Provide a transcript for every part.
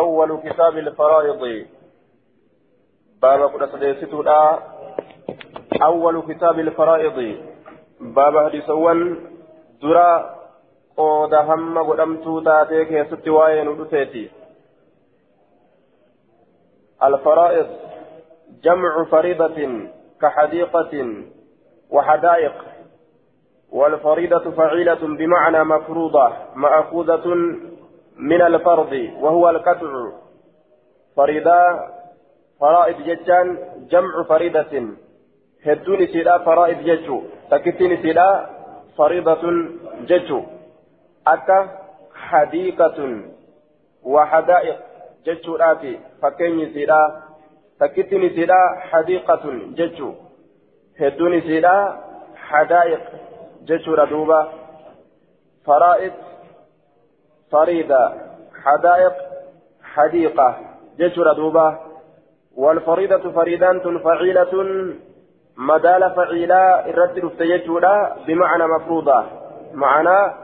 أول كتاب الفرائض. باب قد أول كتاب الفرائض. باب حديثوان درا قود هم قدمتو تاتيك يسد واين ودتيتي الفرائض. جمع فريضة كحديقة وحدائق. والفريضة فعيلة بمعنى مفروضة مأخوذة من الفرض وهو القطع. فريضة فرائض ججان جمع فريضة. هدون سيدا فرائض ججو. تكتين سيدا فريضة ججو. أكا حديقة وحدائق ججو راتي. فكين سيدا تكتين سيدا حديقة ججو. هدون سيدا حدائق ججو ردوبة. فرائض فريدة حدائق حديقة ججو ردوبة والفريضة فريدان فعيلة مدال فعيلة الرد رفتيجودا بمعنى مفروضة. معنى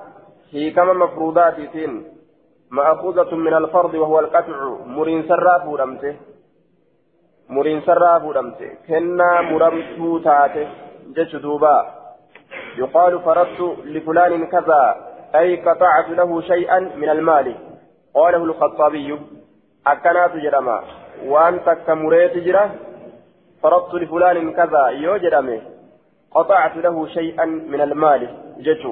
هي كما مفروضات سين مأخوذة من الفرض وهو القطع. مرين سراف ورمته مرين سراف ورمته كنا مرمتو تاته. جج دوبا يقال فرضت لفلان كذا. أي قطعت له شيئا من المال. قاله الخطابي أكنات جرما. وأنت كمريت جرا. فرضت لفلان كذا. يوجرمه قطعت له شيئا من المال. جج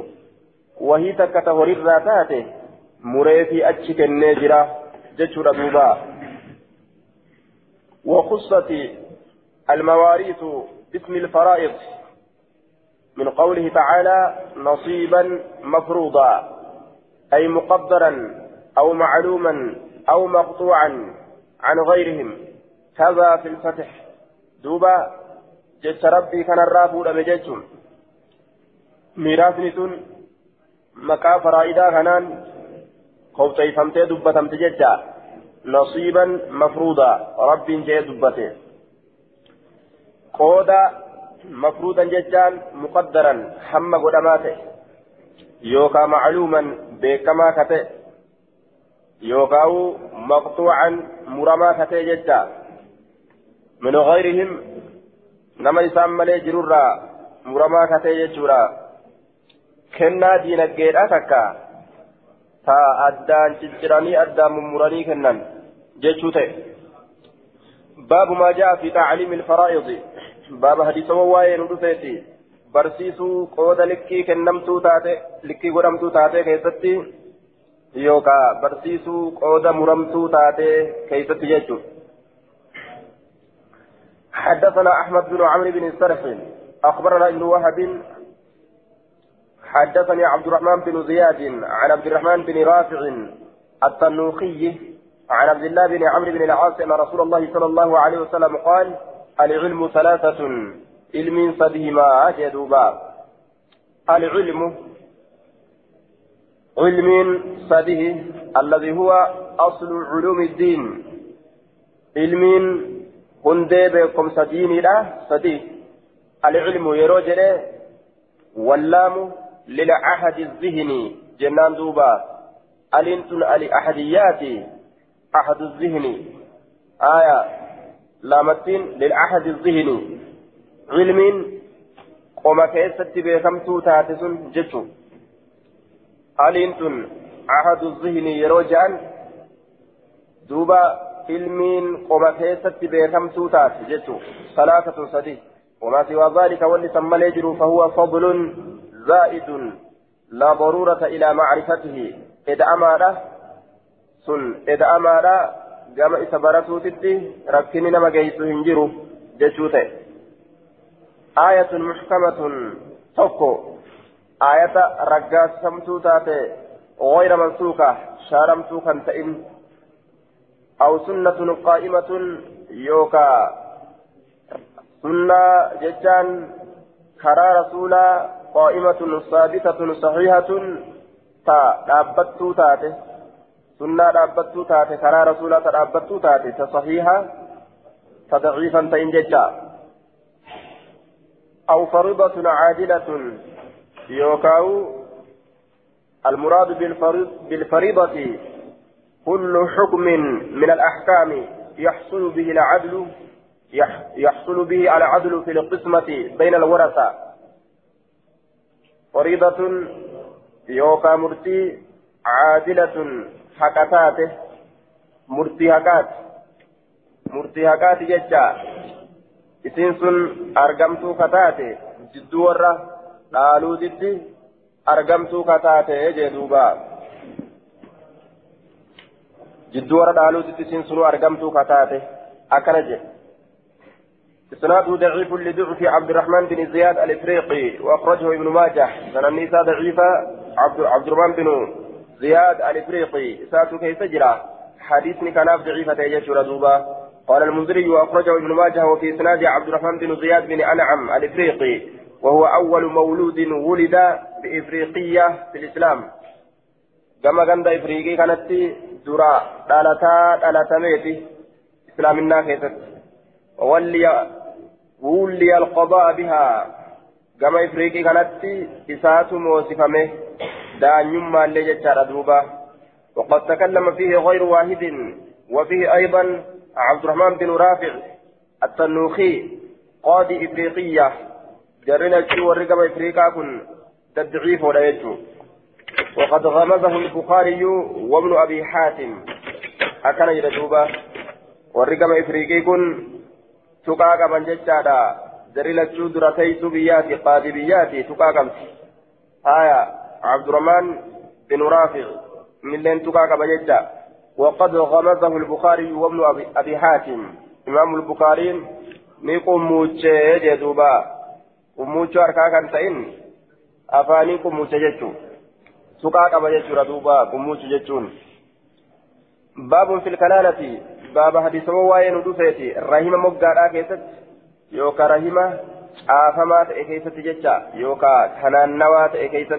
وهي تكتهر الراتات. مريتي أتشك النجرة. جج دوبا وخصت المواريث باسم الفرائض. من قوله تعالى نصيبا مفروضا أي مقدرا أو معلوما أو مقطوعا عن غيرهم. كذا في الفتح. دوبا جت ربي كان الرافود بجتهم ميراثني سن مكا فرائدا كانان خوتي فمتي دبتمت جتا نصيبا مفروضا. ربي جي دبته. قودا مفروضا ججان مقدرا حم قدماته يوكا معلوما بكما كته يوكاو مقطوعا مرما كته ججا من غيرهم نما يسام ملي جرورا مرما كته ججورا كنا دينجيرا تكا. تا أدان ججراني أدان ممراني كنن. ججوته باب ما جاء في تعليم الفرائض. Baaba hadiisawwan waa'ee nu dhufeeti barsiisuu qooda likkii kennamtuu taate likkii godhamtuu taate keessatti yookaan barsiisuu qooda muramtuu taate keessatti jechuudha. حدثنا أحمد بن عمرو بن السرح أخبرنا ابن وهب حدثني عبد الرحمن بن زياد عن عبد الرحمن بن رافع التنوخي عن عبد الله بن عمرو بن العاص أن رسول الله صلى الله عليه وسلم قال العلم ثلاثة علم صدهما جدوبا العلم علم صده الذي هو أصل علوم الدين. علم هندي بكم سديني لا صديه العلم يروجل واللام للعهد الذهني جنان دوبا. الانتن الأحديات أحد الذهني آية لامتين للعهد الذهني علم قوم كيست بكمتو تاتسون جتو ألينتن عهد الذهني يروجان دوبا علمين قوم كيست بكمتو تات جتو ثلاثة صدي وما سوى ذلك واللي سمى يجر فهو فضل زائد لا ضرورة إلى معرفته إذا أماره سن إذا أماره gama isa baratuutitti rakkinni nama geessu hin jiru jechuu ta'e aayatun muxkamatun tokko aayata raggaasamtuu taate غير منسوخة شارمتو كان تئن أو سنة قائمة يوكا سنة ججان كرا رسولا قائمة ثابتة صحيحة تا دابتو تاته سنة ta dhaabbattuu taate ta sahiha ta daciifan ta'in jecha. أو فريضة عادلة يوكاو المراد بالفريض بالفريضة كل حكم من الأحكام يحصل به العدل يحصل به العدل في القسمة بين الورثة فريضة يوكا مرتي عادلة حكتاته مرتي حكات مرتي حكات ججا isiin sun argamtuu kataate jidduu warra dhaaluutitti argamtuu kataate jee duuba jidduu warra dhaaluutitti isiin sunuu argamtuu kataate akkana jedhe إسناده ضعيف لضعف عبد الرحمن بن زياد الإفريقي وأخرجه ابن ماجه النساء ضعيفة عبد, عبد الرحمن بن زياد الإفريقي إساته كيف جرى حديثني كان ضعيفة يجر دوبا قال المنذري وأخرجه ابن ماجه وفي إسناد عبد الرحمن بن زياد بن أنعم الإفريقي وهو أول مولود ولد بإفريقية في الإسلام. كما غند إفريقي كانت درا دالتا دالتا ميتي إسلام الناكسة وولي ولي القضاء بها. كما إفريقي كانت إسات موسفمه دانيما اللي جتشار دوبا. وقد تكلم فيه غير واحد وفيه أيضا عبد الرحمن بن رافع التنوخي قاضي إفريقية. جرنا الشيء والرقم إفريقيا كن تدعيف ولا يجو وقد غمزه البخاري وابن أبي حاتم. أكن يدوبا والرقم إفريقي كن تقاقا من ججادا جرنا الشيء درتي سبياتي قاضي بياتي تقاقا آية. عبد الرحمن بن رافع من لين من ججادا وقد غمزه البخاري وابن أبي, أبي حاتم. إمام البخاري نيكم موتشي جدوبا وموتشو أركا كان تئن أفاني كم موتشي جتشو سقا كما جتشو ردوبا موتشي جتشون باب في الكلالة. باب حديث وواين ودفيتي رحمة مقادا كيست يوكا رحمة تأي كيست جتشا يوكا كنان نوا تأي كيست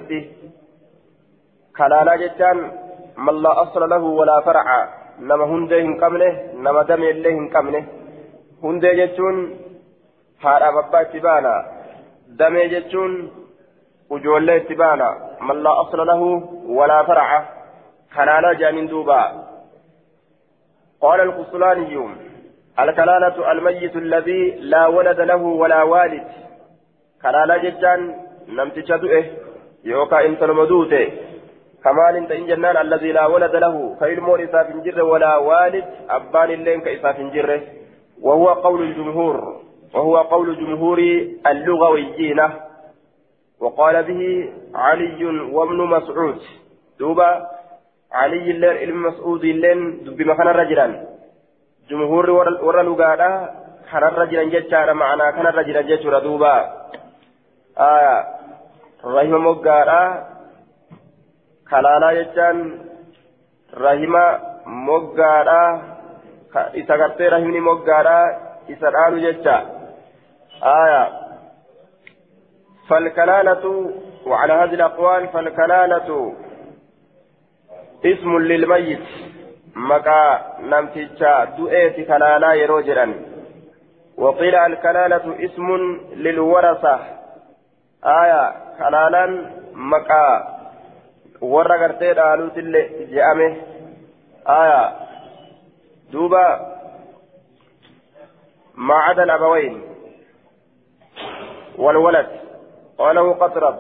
كلالا جتشان من لا أصل له ولا فرع. نما هندي هن قمنه نما دم اللي هن قمنه هندي جتون هارا بابا تبانا دم جتون وجولة تبانا من لا أصل له ولا فرع. كلالا جانين دوبا. قال القسطلاني الكلالة الميت الذي لا ولد له ولا والد. كلالا جتان نمتشا دؤه يوكا انت المدوته كمال ان جنان الذي لا ولد له كيلمون إساف جره ولا والد أبان اللين كإساف جره وهو قول الجمهور وهو قول جمهور اللغويين وقال به علي وابن مسعود. دوبا علي اللين ابن مسعود اللين دب مكان الرجلان. جمهور ورا لغادا كان الرجلان جتشار معنا كان الرجلان جتشار دوبا. آية رحمه مقادا kalaalaa jechaan rahima moggaadha isa gartee rahimni moggaadha isa dhaalu jecha. Aya فالكلالة وعلى هذه الأقوال فالكلالة اسم للميت مكا نمتجا دؤيت كلالا يروجرا وقيل الكلالة اسم للورثة آية كلالا مكا warra gartee dhaaluutillee je'ame. Aya duuba عدا الأبوين والولد قاله قطرب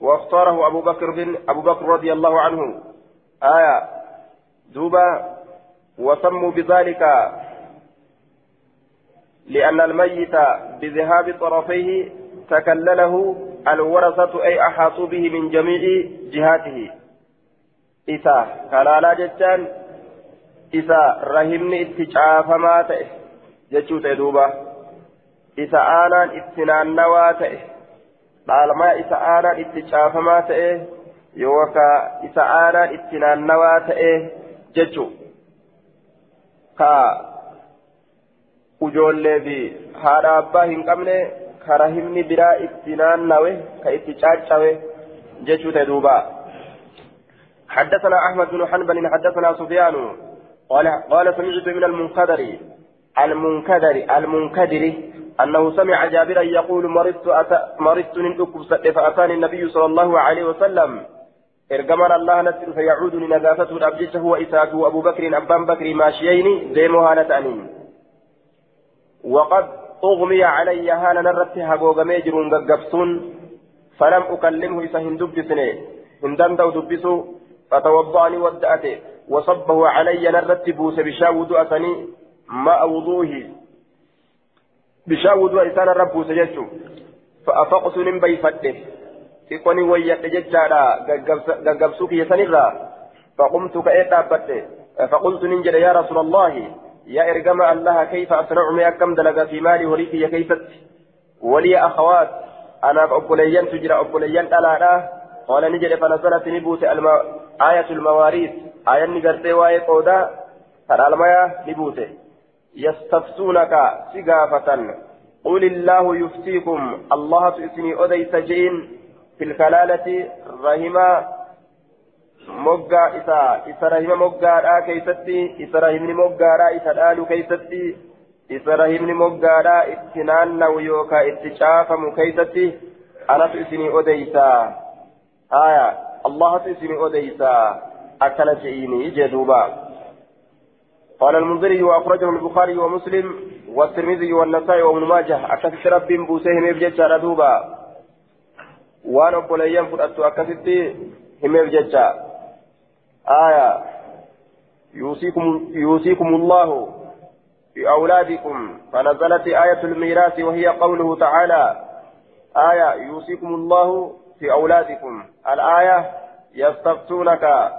واختاره أبو بكر بن أبو بكر رضي الله عنه آية دوبا وسموا بذلك لأن الميت بذهاب طرفيه تكلله الورثة أي أحاطوا به من جميع جهاته إسا كلالا جتان إسا رحمني اتجافما تئه جتشو تدوبا إسا تئه dhaalmaa isa aanaan itti caafamaa ta'e yookaan isa aanaan itti naannawaa ta'e jechuun ka ujoollee fi haadha abbaa hin qabne kara biraa itti naannawe ka itti caaccawe jechuu ta'e duuba. حدثنا أحمد بن حنبل حدثنا سفيان قال قال سمعت من المنكدر المنكدر المنكدر أنه سمع جابرا يقول مرضت أت... مرضت من فأتاني النبي صلى الله عليه وسلم. إرجمنا الله نسل فيعود لنجاسته الأبجيش هو إساك وأبو بكر أبان بكر ماشيين ديمها نتأنين وقد أغمي علي هانا نرت هقوق ميجر قبسون فلم أكلمه إسا هندب سنة هندن دو دبسو فتوضأني ودأته وصبه علي نرت بوس بشاود أسني ما وضوه بشاود إسان الرب سجدت فأفقت من بيفته. wayyadhe jechaadha gaggabsuu kiyya sanirraa فقمت أبت فقلت ننجد يا رسول الله يا إرجم الله كيف أصنع ما كم دلق في مالي وليك يا كيف ولي أخوات أنا أبوليان تجرى أبوليان ألا قال نجد فنزلت نبوت الم... آية المواريث. آية نجرتي واي قودا المياه نبوت. يستفتونك سقافة. قل الله يفتيكم. الله تسني أديت جين في الكلالة رحمة مقا إسا رحمة مقا را كيستي رحمة مقا را دالو كيستي رحمة مقا را اتنان نو يوكا اتشافة مكيستي أنا تسني أديسا آية الله تسني أديسا أكل شيئيني جدوبا قال المنذري وأخرجه البخاري ومسلم والترمذي والنسائي وابن ماجه أكثر رب بوسيهم يبجد دوبا waan obboleeyyan fudhattu akkasitti himeef jecha. Aya يوصيكم الله في أولادكم فنزلت آية الميراث وهي قوله تعالى. آية. يوصيكم الله في أولادكم الآية. يستفتونك.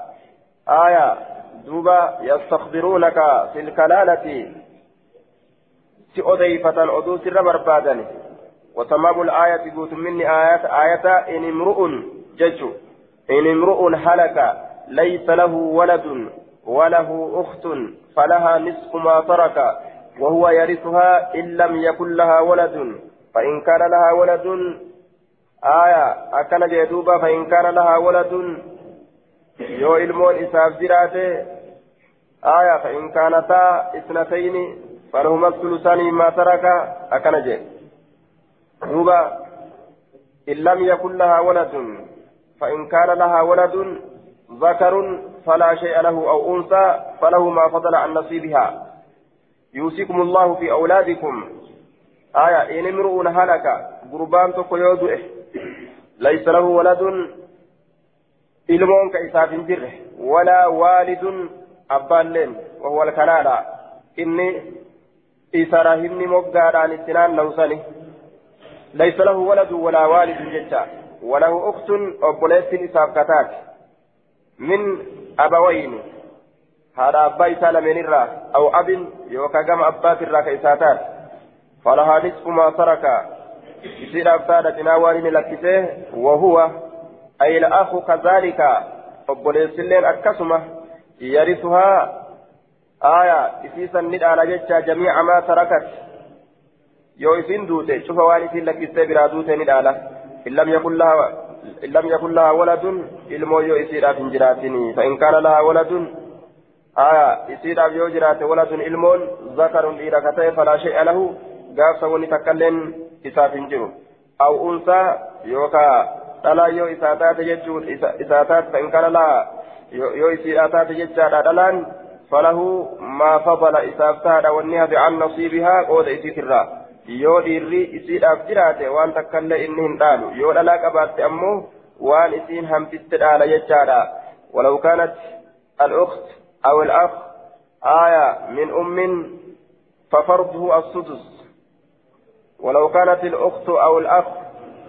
آية. دوبا. يستخبرونك في الكلالة. سأضيفة أدوس الربر وتمام الآية قوت مني آيات. آية. إن امرؤ جج. إن امرؤ هلك. ليس له ولد وله أخت فلها نصف ما ترك وهو يرثها إن لم يكن لها ولد. فإن كان لها ولد آية أكن جدوبا فإن كان لها ولد يو إلمون إساف جراته آية فإن كانتا اثنتين فلهما الثلثان مما ترك أكن جدوبا دوبا إن لم يكن لها ولد فإن كان لها ولد ذكر فلا شيء له أو أنثى فله ما فضل عن نصيبها. يوصيكم الله في أولادكم. آية إن امرؤ هلك قربان تقيود ليس له ولد ka isaaf hin jirre walaa waalidun abbaalleen wahuwa alkalaala inni isa rahimni moggaadhaan itti naanna'usani ليس له ولد ولا والد جتا وله أخت أبوليس إساف من أبوين. هذا أبا إسال من الرا أو أب يوكا جم أبات الرا كإساتات فلها نصف ما ترك. يصير أبتاد تناوان لكسه وهو أي الأخ كذلك. أبوليس لين أكسمة. يرثها. آية إسيسا ندى جتا جميع ما تركت. yoo isin duute cufa waan isin lakkistee biraa duute ni dhaala illam yakun laha isiidhaaf hin jiraatin fa'in kaana laha waladun aya isiidhaaf yoo jiraate waladun ilmoon zakarun dhiira ka ta'e falaa shay'a lahu gaafsa wani takkailleen isaaf hin jiru aw unsaa yookaa dhalaa yoo isaa taate jechuun isaa taate fa'in kaana laha yoo isiidhaa taate jechaadha dhalaan falahu maa fadala isaaf taadha wanni hafe an nasiibihaa qooda isiitirraa yoo dhiirri isiidhaaf jiraate waan takkallee inni hin dhaalu. Yoo dhalaa qabaatte ammoo waan isiin hambiste dhaala jechaadha. ولو كانت الأخت أو الأخ آية من أم ففرضه السدس ولو كانت الأخت أو الأخ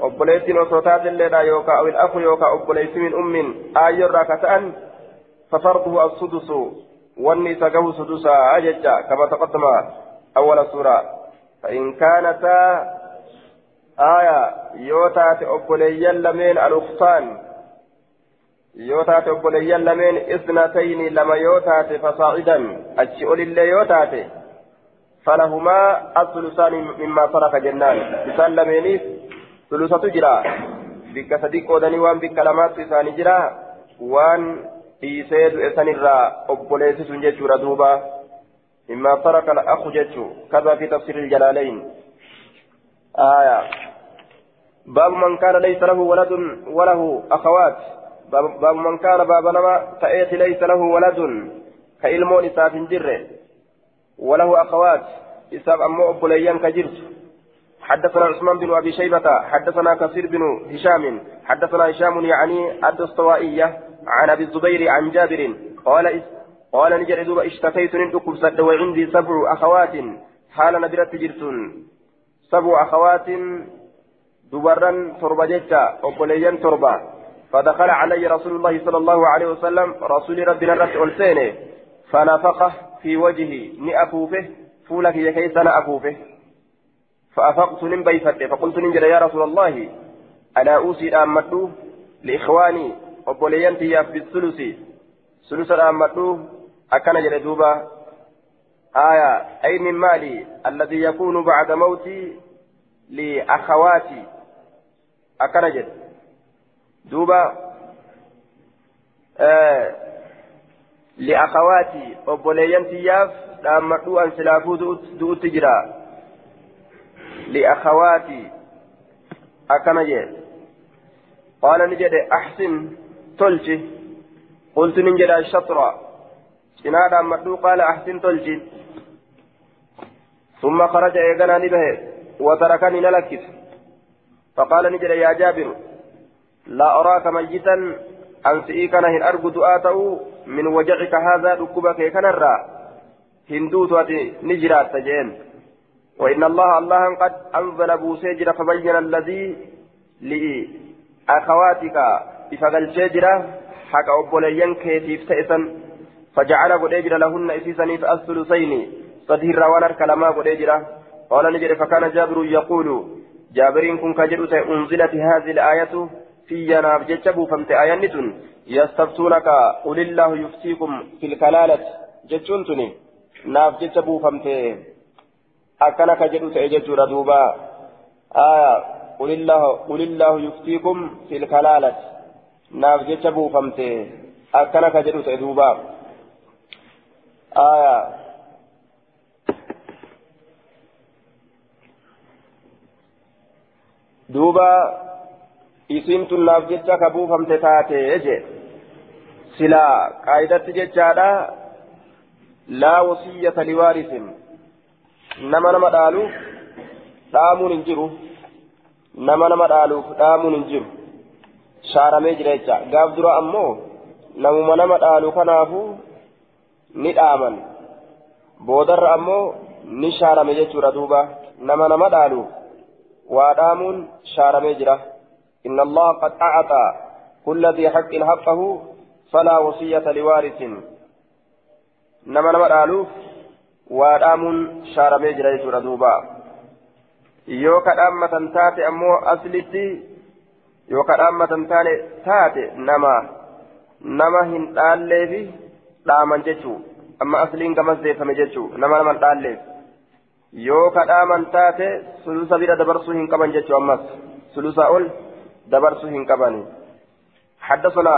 أبليت وصوتات الليلة يوكا أو الأخ يوكا أبليت من أم آية راكتان ففرضه السدس والنساء سقه سدسا أججا كما تقدم أول سورة فإن كانتا آية يوتات أبوليا لمن الأختان يوتات أبوليا لمن إثنتين لما يوتات فصاعدا أتشئل اللي يوتات فلهما الثلثان مما ترك جنان. إسان لمنيف ثلثة جرا بك صديق ودني وان بك لمات جرا وان إيسيد إسان الرا أبوليس سنجد مما ترك الأخ جتشو كذا في تفسير الجلالين. آية. باب من كان ليس له ولد وله أخوات. باب من كان باب نما تأيت ليس له ولد كإلمون إساف جر وله أخوات. إساف أمو أبوليان كجرت. حدثنا عثمان بن أبي شيبة حدثنا كثير بن هشام حدثنا هشام يعني الدستوائية عن أبي الزبير عن جابر قال قال نجر دوبا اشتكيت ندكم سد وعندي سبع أخوات. حال نبرت جرتون سبع أخوات دبرا تربة جتا أبوليان تربة. فدخل علي رسول الله صلى الله عليه وسلم رسول ربنا الرسول ألسينه فنفخه في وجهي نأفوفه فولك يكيس نأفوفه فأفقت من بيفت فقلت ننجل يا رسول الله أنا أوصي أمدو لإخواني أبوليان تياف بالثلث. ثلث أمدو أكن جل دوبا آية أي من مالي الذي يكون بعد موتي لأخواتي. أكن جل دوبا آه لأخواتي. أبوليان تياف أمدو أن سلافو دوت تجرا. لأخواتي. أكنجي قال نجد أحسن تلجي قلت نجد الشطر. سنادا مدو قال أحسن تلجي ثم خرج إيقنا نبه وتركني نلكت فقال نجد يا جابر لا أراك ميتا أن سئيكنا هن أرجو دعاته من وجعك هذا ركبك كنرا هندوت نجرات تجين وإن الله الله قد أنزل بوسيجر فبين الذي لأخواتك إفقل شجرة حق أبوليين كيتيف تئسا فجعل قديجر لهن إسيسني فالثلثين صدير روانر كلما قديجرة قال نجر فكان جابر يقول جابرين كن كجرت أنزلت هذه الآية في يناب جتشبو فمت آية يستفتونك قل الله يفتيكم في الكلالة. جتشنتني ناف جتشبو فمت akkana ka jedhu ta'e jechuudha duuba aya qulillahu yuftiikum fil kalaalati naaf jecha buufamte akkana ka jedhu ta'e duuba aya duuba isiin tun naaf jecha ka buufamte taate je silaa qaayidatti jechaadha laa wasiyyata liwaarisin nama nama dhaaluuf dhaamuun hin jiru nama nama dhaaluuf dhaamuun hin jiru shaaramee jira jecha gaaf dura ammoo namuma nama dhaalu kanaafu ni dhaaman boodarra ammoo ni shaarame jechuudha duuba nama nama dhaaluuf waa dhaamuun shaaramee jira إن الله قد أعطى كل ذي حق حقه فلا وصية لوارث نما نما dhaaluuf waa dhaamuun shaaramee jira jechuudha duuba yoo ka dhaammatan taate ammoo aslitti yoo ka dhaammatan taate nama nama hin dhaalleefi dhaaman jechuu amma asliin gamas deeffame jechuu nama nama dhaalleef yoo ka dhaaman taate sulusa bira dabarsuu hin qaban jechuu ammas sulusa ol dabarsuu hin qabani حدثنا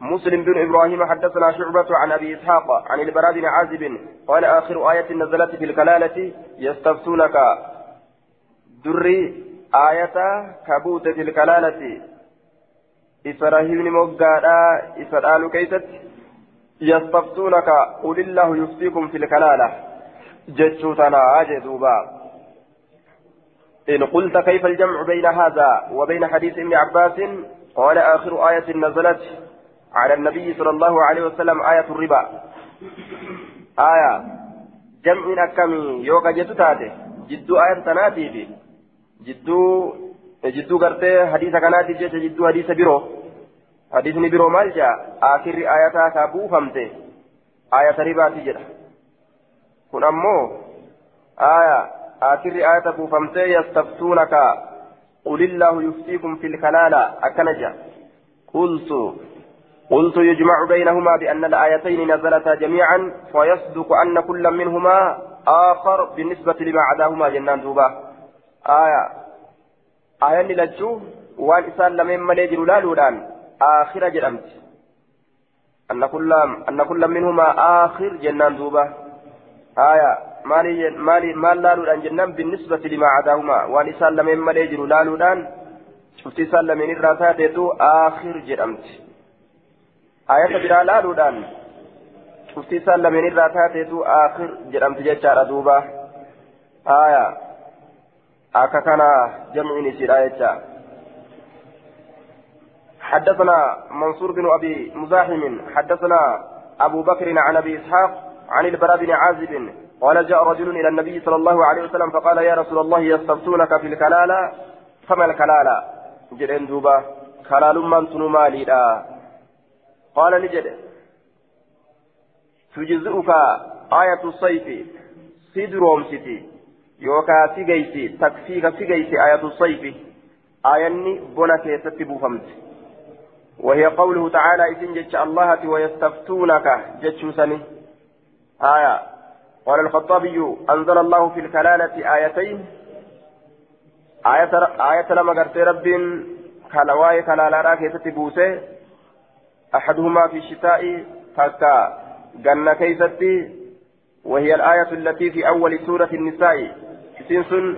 مسلم بن إبراهيم حدثنا شعبة عن ابي اسحاق عن البراء بن عازب قال اخر آية نزلت في الكلالة يستفتونك دري آية كبوت في الكلالة إسراهيم مقادا إسرائيل كيست يستفتونك قل الله يفتيكم في الكلالة. جتشوتنا أجدوبا إن قلت كيف الجمع بين هذا وبين حديث ابن عباس؟ قال آخر آية نزلت على النبي صلى الله عليه وسلم آية الربا. آية. جمع أكمي يوكا جتتاته جدو آية تناتي في. جدو جدو قرتي حديث كناتي جدو حديث برو حديث برو مالجا آخر آية كابو فمته آية ربا تجد كن أمو آية آخر آية بوفمته يستفتونك قل الله يفتيكم في الكلالة أكنجا قلت قلت يجمع بينهما بأن الآيتين نزلتا جميعا فيصدق أن كل منهما آخر بالنسبة لما عداهما جنان دوبا آية آية للجو وان إسان لمن مليجر لالودان آخر جرمت أن كل أن كل منهما آخر جنان دوبا آية مالي مالي مال لالودان جنان بالنسبة لما عداهما. وأن إسان لمن مليجر لالودان شفت إسان لمن الراسات آخر جرمت آية برا لا دودان شفتي سلم من الراتاتيتو آخر جرمت جتشار دوبا آية أكا كان جمع نسير آية حدثنا منصور بن أبي مزاحم حدثنا أبو بكر عن أبي إسحاق عن البراء بن عازب قال جاء رجل إلى النبي صلى الله عليه وسلم فقال يا رسول الله يستفتونك في الكلالة؟ فما الكلالة؟ جرين دوبا. كلال من تنو مالي قال نجد تجزئك آية الصيف سيدروم سيتي يوكا سيجيسي تكفيك سيجيسي آية الصيف. آياني بنا كيست بوفمت. وهي قوله تعالى إذن جتش الله ويستفتونك جتش سني. آية. قال الخطابي أنزل الله في الكلالة آيتين. آية آية لما قرت رب كالواي كلالا كيست بوسه أحدهما في الشتاء فكا جنة كيستي. وهي الآية التي في أول سورة النساء. سنسن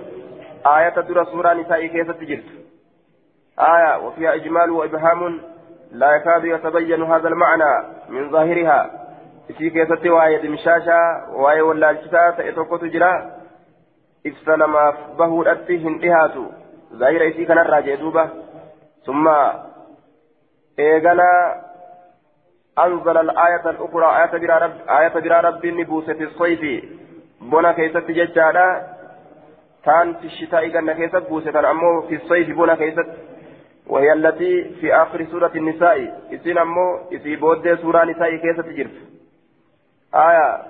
آية در سورة نساء كيست جرت آية. وفيها إجمال وإبهام. لا يكاد يتبين هذا المعنى من ظاهرها. في كيست وآية دمشاشا وآية واللالشتا تأتوكو تجرى إفسنما بهو الأتي هندهاتو. ظاهر إسي كان الراجع دوبة ثم إيغانا أنزل الآية الأخرى آية برا رب آية برا رب نبوسة الصيف. بنا كيست ججالا. كان في الشتاء كان كيست بوسة أمو في الصيف بنا كيست وهي التي في آخر سورة النساء. إسين أمو إسي بود سورة نساء كيست جرت. آية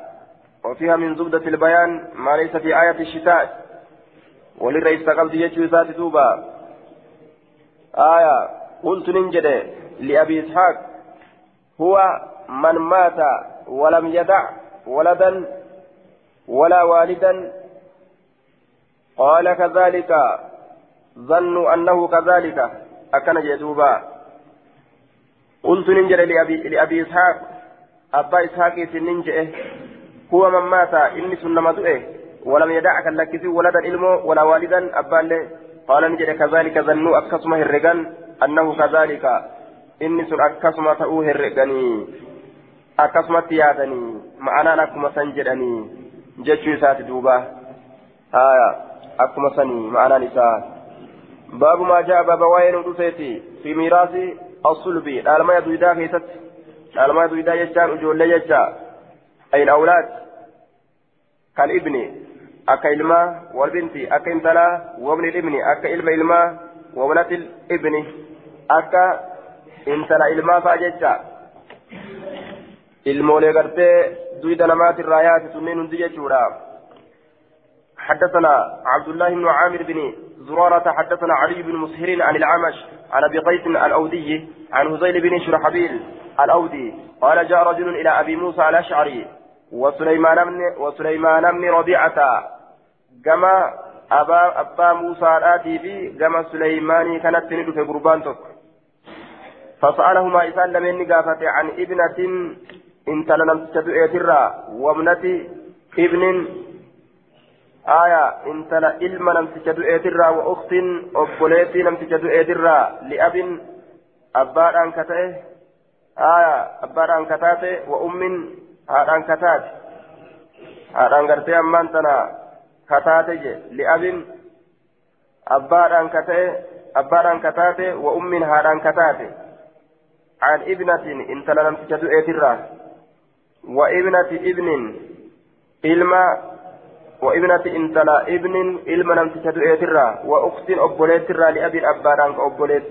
وفيها من زبدة البيان ما ليس في آية الشتاء. وللرئيس قبض يجوز ذات دوبا. آية قلت ننجد لأبي إسحاق. هو من مات ولم يدع ولدا ولا والدا. قال كذلك. ظنوا أنه كذلك. أكن جدوبا قلت ننجر لأبي, لأبي إسحاق أبا إسحاق ننجئه هو من مات إني سنما دؤه ولم يدعك لكسي ولدا إلمو ولا والدا أبا له قال نجر كذلك ظنوا أكسمه الرجال أنه كذلك inni sun akkasuma ta'uu herreganii akkasumatti yaadanii ma'anaan akkuma san jedhanii jechuu isaati duuba. Haya akkuma sanii ma'anaan baaba waa'ee nu dhufeeti fi miiraasi asulbi dhaalmaya duydaa keessatti dhaalmaya duydaa jechaan ijoollee jecha ayin awlaad kal ibni akka ilmaa walbinti akka intalaa wabni ibni akka ilma ilmaa wabnati ibni akka intala ilmaa fa'a jecha ilmoolee gartee duyda namaatirraa yaate sunneen hundi jechuudha حدثنا عبد الله بن عامر بن زرارة حدثنا علي بن مسهر عن العمش عن أبي قيس الأودي عن هزيل بن شرحبيل الأودي قال جاء رجل إلى أبي موسى الأشعري وسليمان بن وسليمان بن ربيعة كما أبا أبا موسى آتي في كما سليماني كانت تندو في قربان فسألهما إسان لمن قافت عن ابنة إن تلنم تدعيترا وابنة ابن آية إن تلا إلما لم تدعيترا وأخت أبوليتي لم تدعيترا لأب أبار أن كتئه آية أبار أن كتاته وأم هذا أن كتات هذا أن قرتي أمان تنا كتاته لأب أبار أن كتئه أبار أن كتاته وأم هذا أن كتاته عن ابنة إن تلنم تجدو إيترا وابنة ابن إلما وإبنة إن تلا ابن إلما لم تجدو إيترا وأخت أبوليترا لأبي أباران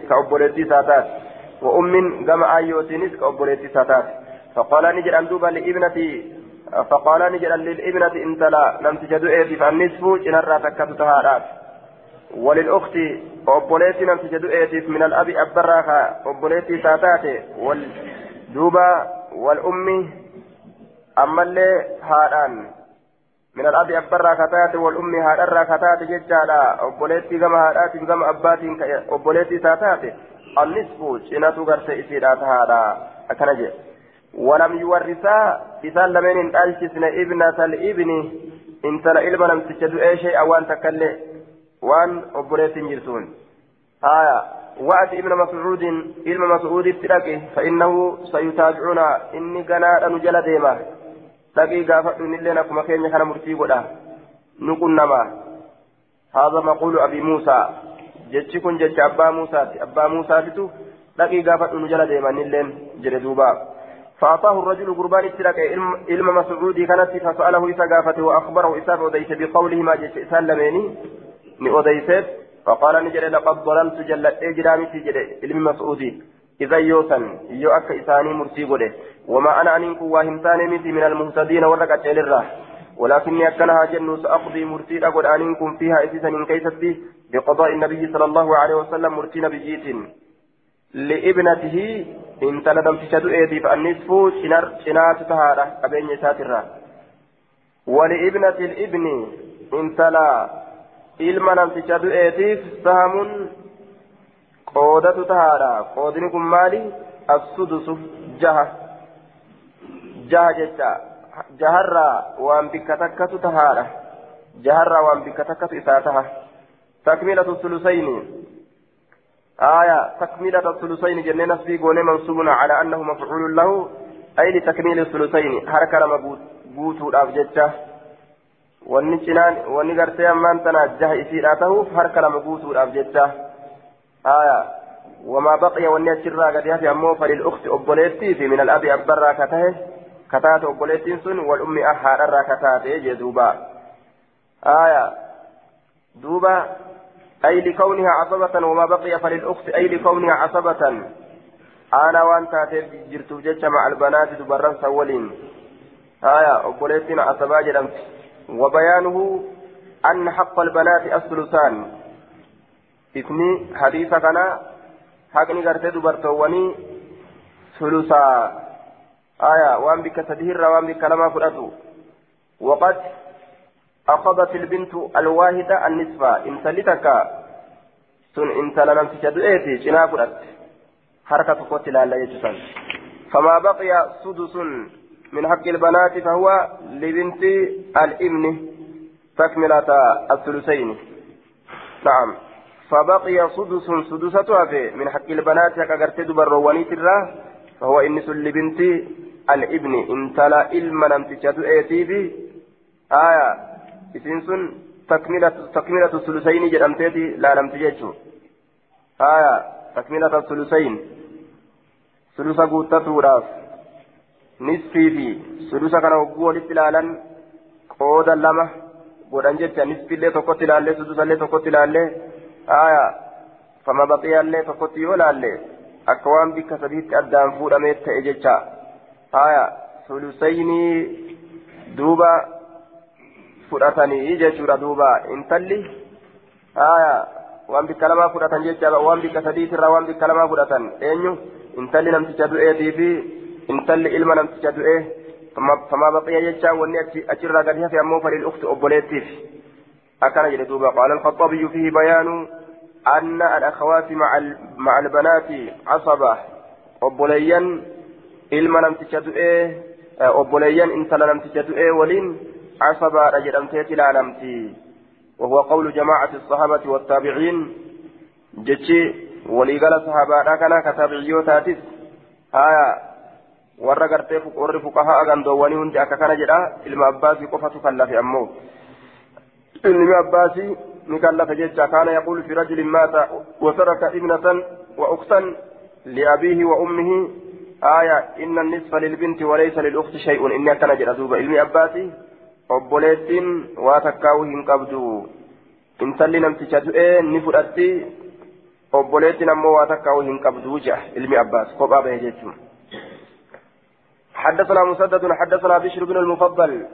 كأبوليتي ساتات وأم كما آيوتينيس كأبوليتي ساتات. فقال نجر أندوبا لابنة فقال نجر للابنة إن تلا لم تجدو إيتي فالنصف جنرا تكتتها وللأخت obboleetti namti jedhu eetiif min al'abi abbarraa ka obboleettii isaa taate wal wal ummi haadharraa ka taate jechaadha obboleettii gama haadhaatiif gama abbaatiin obboleettii isaa taate annisfu cinatu garte isiidhaa tahaadha akkana jedhe ولم يورثا إذا لمن ألشسن ابنة الابن إن ترى إلما لم تجد أي شيء أوان تكلي waan obboleettiin jirtuun آية وأتي ابن مسعود علم مسعود اتلاقي فإنه سيتابعنا إني قناة نجل ديما لقي قافت من لنا كما كان يخنا مرتيب ولا نقول نما هذا مقول أبي موسى جتشكن جتش أبا موسى أبا موسى تتو لقي قافت نجل ديما نلين جردوبا فأعطاه الرجل قربان اتلاك علم مسعود كانت فسأله إسا قافته وأخبره إسا فأديس بقوله ما جتش سلميني نؤديست فقال نجري لقد ضللت جلت إجرامي في جري علم مسعودي إذا يوسن يو أك إساني مرسي قده وما أنا أنك واهمتاني مثي من المهتدين ورقة الراه ولكني أكنها جن سأقضي مرسي أقول أنكم فيها إسيسا من كيستي بقضاء النبي صلى الله عليه وسلم مرسي نبيجيت لابنته إن تلدم تشهد إيدي فالنصف شنار شنات تهارة أبين يساترا ولابنة الابن إن تلا ilma namticha du'eetiif sahamun qoodatu tahaadha qoodini kun maali assudusu jaha jaha jecha jaharraa waan bikka takkatu tahaadha jaharraa waan bikka takkatu isaa taha takmilatu sulusayni آية تكملة الثلثين جنة نسبي قول منصوب على أنه مفعول له أي لتكميل الثلثين حركة لما بوتو الأبجدة wanni cinaan wanni gartee ammaan tana jaha isiidhaa tahuuf harka lama guutuudhaaf jecha haya wamaa baqiya wanni achirraa gadi hafe ammoo falilukti obboleettii wal ummi ah haadharraa ka taate jee duuba. Haya duuba أي لكونها عصبة وما بقي فللأخت أي لكونها عصبة أنا وأنت جرت جتش مع البنات دبرن سولين آية أبوليتين عصبا جرمت وبيانه أن حق البنات الثلثان إثني حديث كان حقني قرتي دبرتواني ثلثا آية وأن بك تدهر وأن بك لما فرأتو وقد أخذت البنت الواحدة النصف. إن سلتك سن إن سلمت تدئتي جنا فرأت حركة قتل لا يجسن فما بقي سدس من حق البنات فهو لبنت الإبن تكملة الثلثين. نعم. فبقي سدس سدسة من حق البنات. كغرت دبرواني ترى فهو إنس لبنت الابن إن تلا إلما لم تجد إيتي آية إسنسن تكملة تكملة الثلثين جرمتي لا لم تجد آية تكملة الثلثين ثلثة قوتة nisfii fi sudusa kana hogguu walitti ilaalan qooda lama godhan jecha nisfiillee tokkotti ilaallee sudusallee tokkotti ilaallee aya fama baqiyaallee tokkotti yoo ilaalle akka waan bikka sadiitti addaan fuudhamee ta'e jecha aya sulusaynii duuba fudhatanii jechuudha duuba intalli aya waan bikka lamaa fudhatan jecha waan bikka sadiitirraa waan bikka lamaa fudhatan eenyu intalli namticha du'eetii fi intalli ilma namticha du'e فما بقي يجا وني أجر قد هفي أمو فللأخت أبوليتيف أكن جل دوبا قال الخطابي فيه بيان أن الأخوات مع مع البنات عصبة أبوليا ilma namticha du'ee obboleeyyan intala namticha du'ee waliin casabaadha jedhamteet ilaalamti وهو قول جماعة الصحابة والتابعين جتشي وليقال صحابة كان كتابعيوتاتس آية warra gartee warri fuqahaa gandoowwanii hundi akka kana jedha ilma abbaasii qofatu kallafe ammoo ilmi abbaasii kaana yaquulu fi rajulin maata wasaraka ibnatan wa uktan liabiihi wa ummihi آية إن النصف للبنت وليس للأخت شيء إني أكن جرى دوبا إلمي أباتي intalli namticha du'ee ni fudhatti obboleettiin ammoo waa takkaa'u hin qabdu ja'a ilmi abbaas kophaa bahe jechuun. حدثنا مسدد حدثنا بشر بن المفضل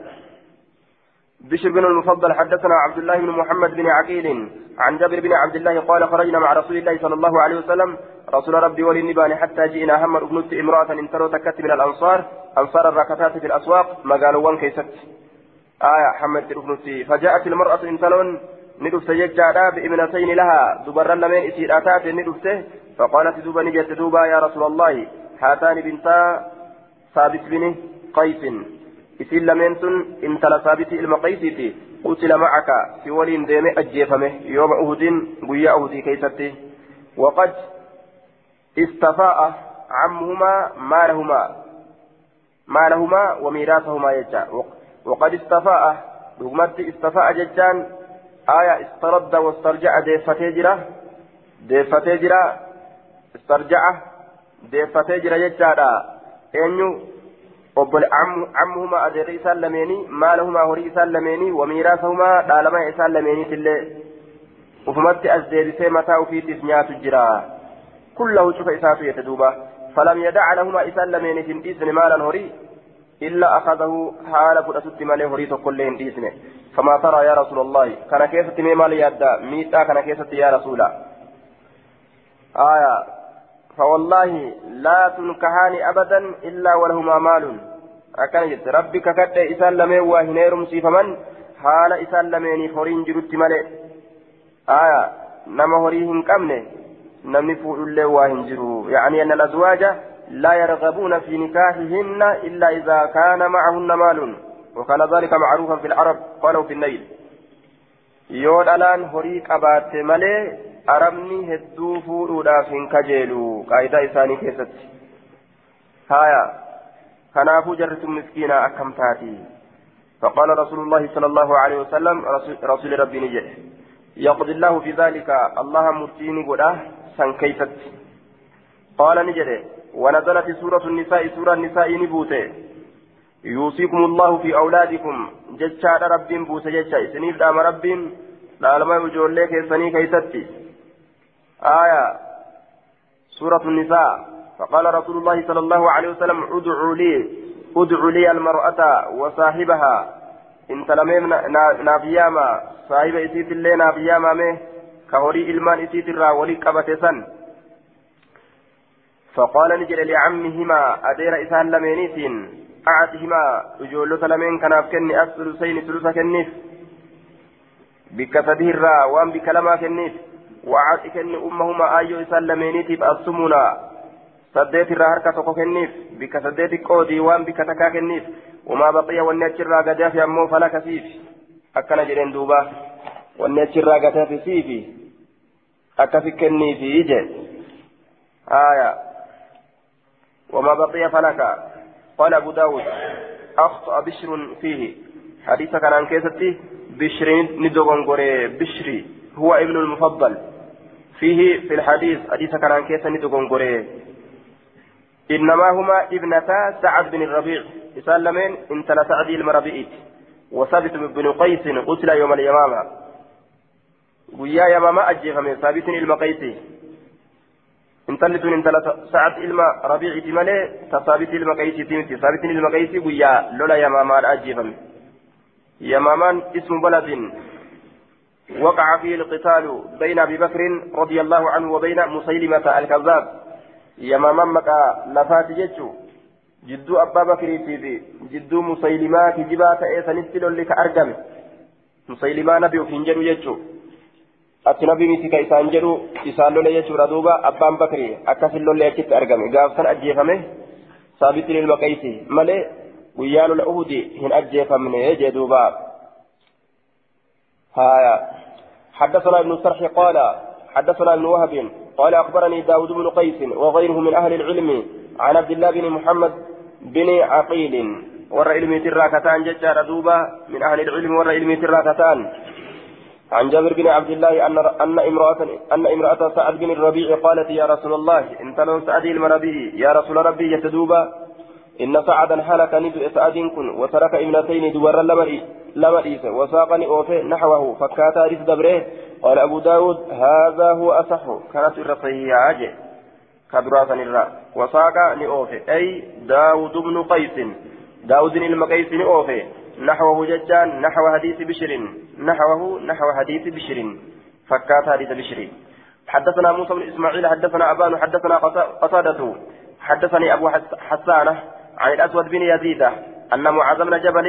بشر بن المفضل حدثنا عبد الله بن محمد بن عقيل عن جابر بن عبد الله قال خرجنا مع رسول الله صلى الله عليه وسلم. رسول ربي وللنبان حتى جئنا هم ابنت امرأة انتروا تكت من الأنصار. أنصار الركتات في الأسواق. مقالوا كيست. آية حمد ابنتي فجاءت المرأة انتلون ندفت ججادا بابنتين لها. دبر لمن إسيراتات ندفته. فقالت دوبا نجت دوبا يا رسول الله. هاتان بنتا ثابت بن قيس. إسيل لمنتن إن تلا ثابت إلما قيسيتي قتل معك في ولين ديم أجيفمه يوم أهد قويا أهدي كيستي وقد استفاء عمهما مالهما مالهما وميراثهما يجا وقد استفاء دغمت استفاء ججان آية استرد واسترجع ديفتي جرا ديفتي جرا استرجع ديفتي جرا يجا eenyu? Obbole ammuhuma adeerri isaan lameenii maalahumaa horii isaan lameenii wamiiraasahumaa dhaalama isaan lameeniitillee ufumatti as deebisee mataa ufiitiif nyaatu jira kullahu cufa isaatu yette duuba falam yadaca lahumaa isaan lameeniif hin dhiisne maalan horii إلا أخذه حال فرأتت مالي هريت كل إنديسنه فما ترى يا رسول الله كان كيف مال يدا ميتا كان كيف يا رسول آية فوالله لا تنكهان أبدا إلا ولهما مال. أكن جت ربك كد إسان لمن واهنيرم سيفمن حال إسان لمن فرين جرت مالي آية نما هريهن كمنه نمني الله واهن يعني أن الأزواج لا يرغبون في نكاحهن إلا إذا كان معهن مال. وكان ذلك معروفا في العرب قالوا في النيل. يود ألآن هريك أبات ملي أرمني هدو فوروداف كجيلو قاعدة إساني كيست هايا كنافو جرت مسكينة أكم تاتي فقال رسول الله صلى الله عليه وسلم رسول ربي نجد يقضي الله في ذلك الله مرتيني قده سن كيست قال نجد ونزلت سورة النساء سورة النساء نبوته يوصيكم الله في أولادكم جتشا رب بوس جتشا سنيف دام رب لالما يجول لك سني كيستي آية سورة النساء. فقال رسول الله صلى الله عليه وسلم ادعوا لي ادعوا لي المرأة وصاحبها. انت لميم نافياما صاحب اسيت اللي نافياما مه كهوري isiitirraa walii qabate san فقال نجد لعمهما أدير إسان لمينيسين أعدهما أجولة لمن كان كني الثلثين ثلث كنيف. بك سديرا وان بك لما كنيف. وعاد كني أمهما أيو إسان لمينيتيف السمونا سديت الرا هركة تكو كنيف بك سديت قودي وان بك تكا كنيف. وما بقي والنيتش الرا قداف يمو فلا كسيف. أكنا جرين دوبا. والنيتش الرا قداف سيفي. أكفي كنيفي يجي آية. وما بقي فلك قال أبو داود أخطأ بشر فيه. حديث كان عن كيستي بشر ندوغن بشري هو ابن المفضل. فيه في الحديث حديث كان عن كيس ندوغن إنما هما ابنتا سعد بن الربيع يسلمين انت سعد المربيئت وثابت بن قيس قتل يوم اليمامة ويا يمامة أجيف من ثابت المقيسي sa'ad ilma rabiiciti malee tasaabitii ilma qaysiiti miti saabitiin ilma qaysii guyyaa lola yamaamaadha ajjeefame yamaamaan ismu baladin وقع فيه القتال بين ابي بكر رضي الله عنه وبين مسيلمة الكذاب يماما مكا لفات جتشو جدو ابا بكر في جدو مسيلمة كجبات ايسا نستلو لك ارجم مسيلمة نبي وفنجر جتشو ati nabi miti ka isaan jedhu isaan lole jechuudha duuba abbaan bakri akkasin lolle achitti argame gaafsan ajjeefame saabitiin ilma qaysi malee guyyaa lola uhudi hin ajjeefamne jee duuba هايا. حدثنا ابن السرح قال حدثنا ابن وهب قال أخبرني داود بن قيس وغيره من أهل العلم عن عبد الله بن محمد بن عقيل. ور علمي تراكتان ججار دوبا من أهل العلم ور علمي تراكتان. عن جابر بن عبد الله أن أن امرأة أن امرأة سعد بن الربيع قالت يا رسول الله إن تلون سعد المربي يا رسول ربي يتدوبا إن سعدا هلك ندء سعد كن وترك ابنتين دوار لمري لمريس وساقني أوفي نحوه فكاتا ريس دبره قال أبو داود هذا هو أصح. كانت الرصيه عاجي كدراسا الراء وساق نأوفي أي داود بن قيس. داود المقيس نأوفي نحوه ججان نحو حديث بشر. نحوه نحو حديث بشر. فكات حديث بشر. حدثنا موسى بن إسماعيل حدثنا أبان حدثنا قتادة حدثني أبو حسانة. عن الأسود بن يزيد أن معاذ بن جبل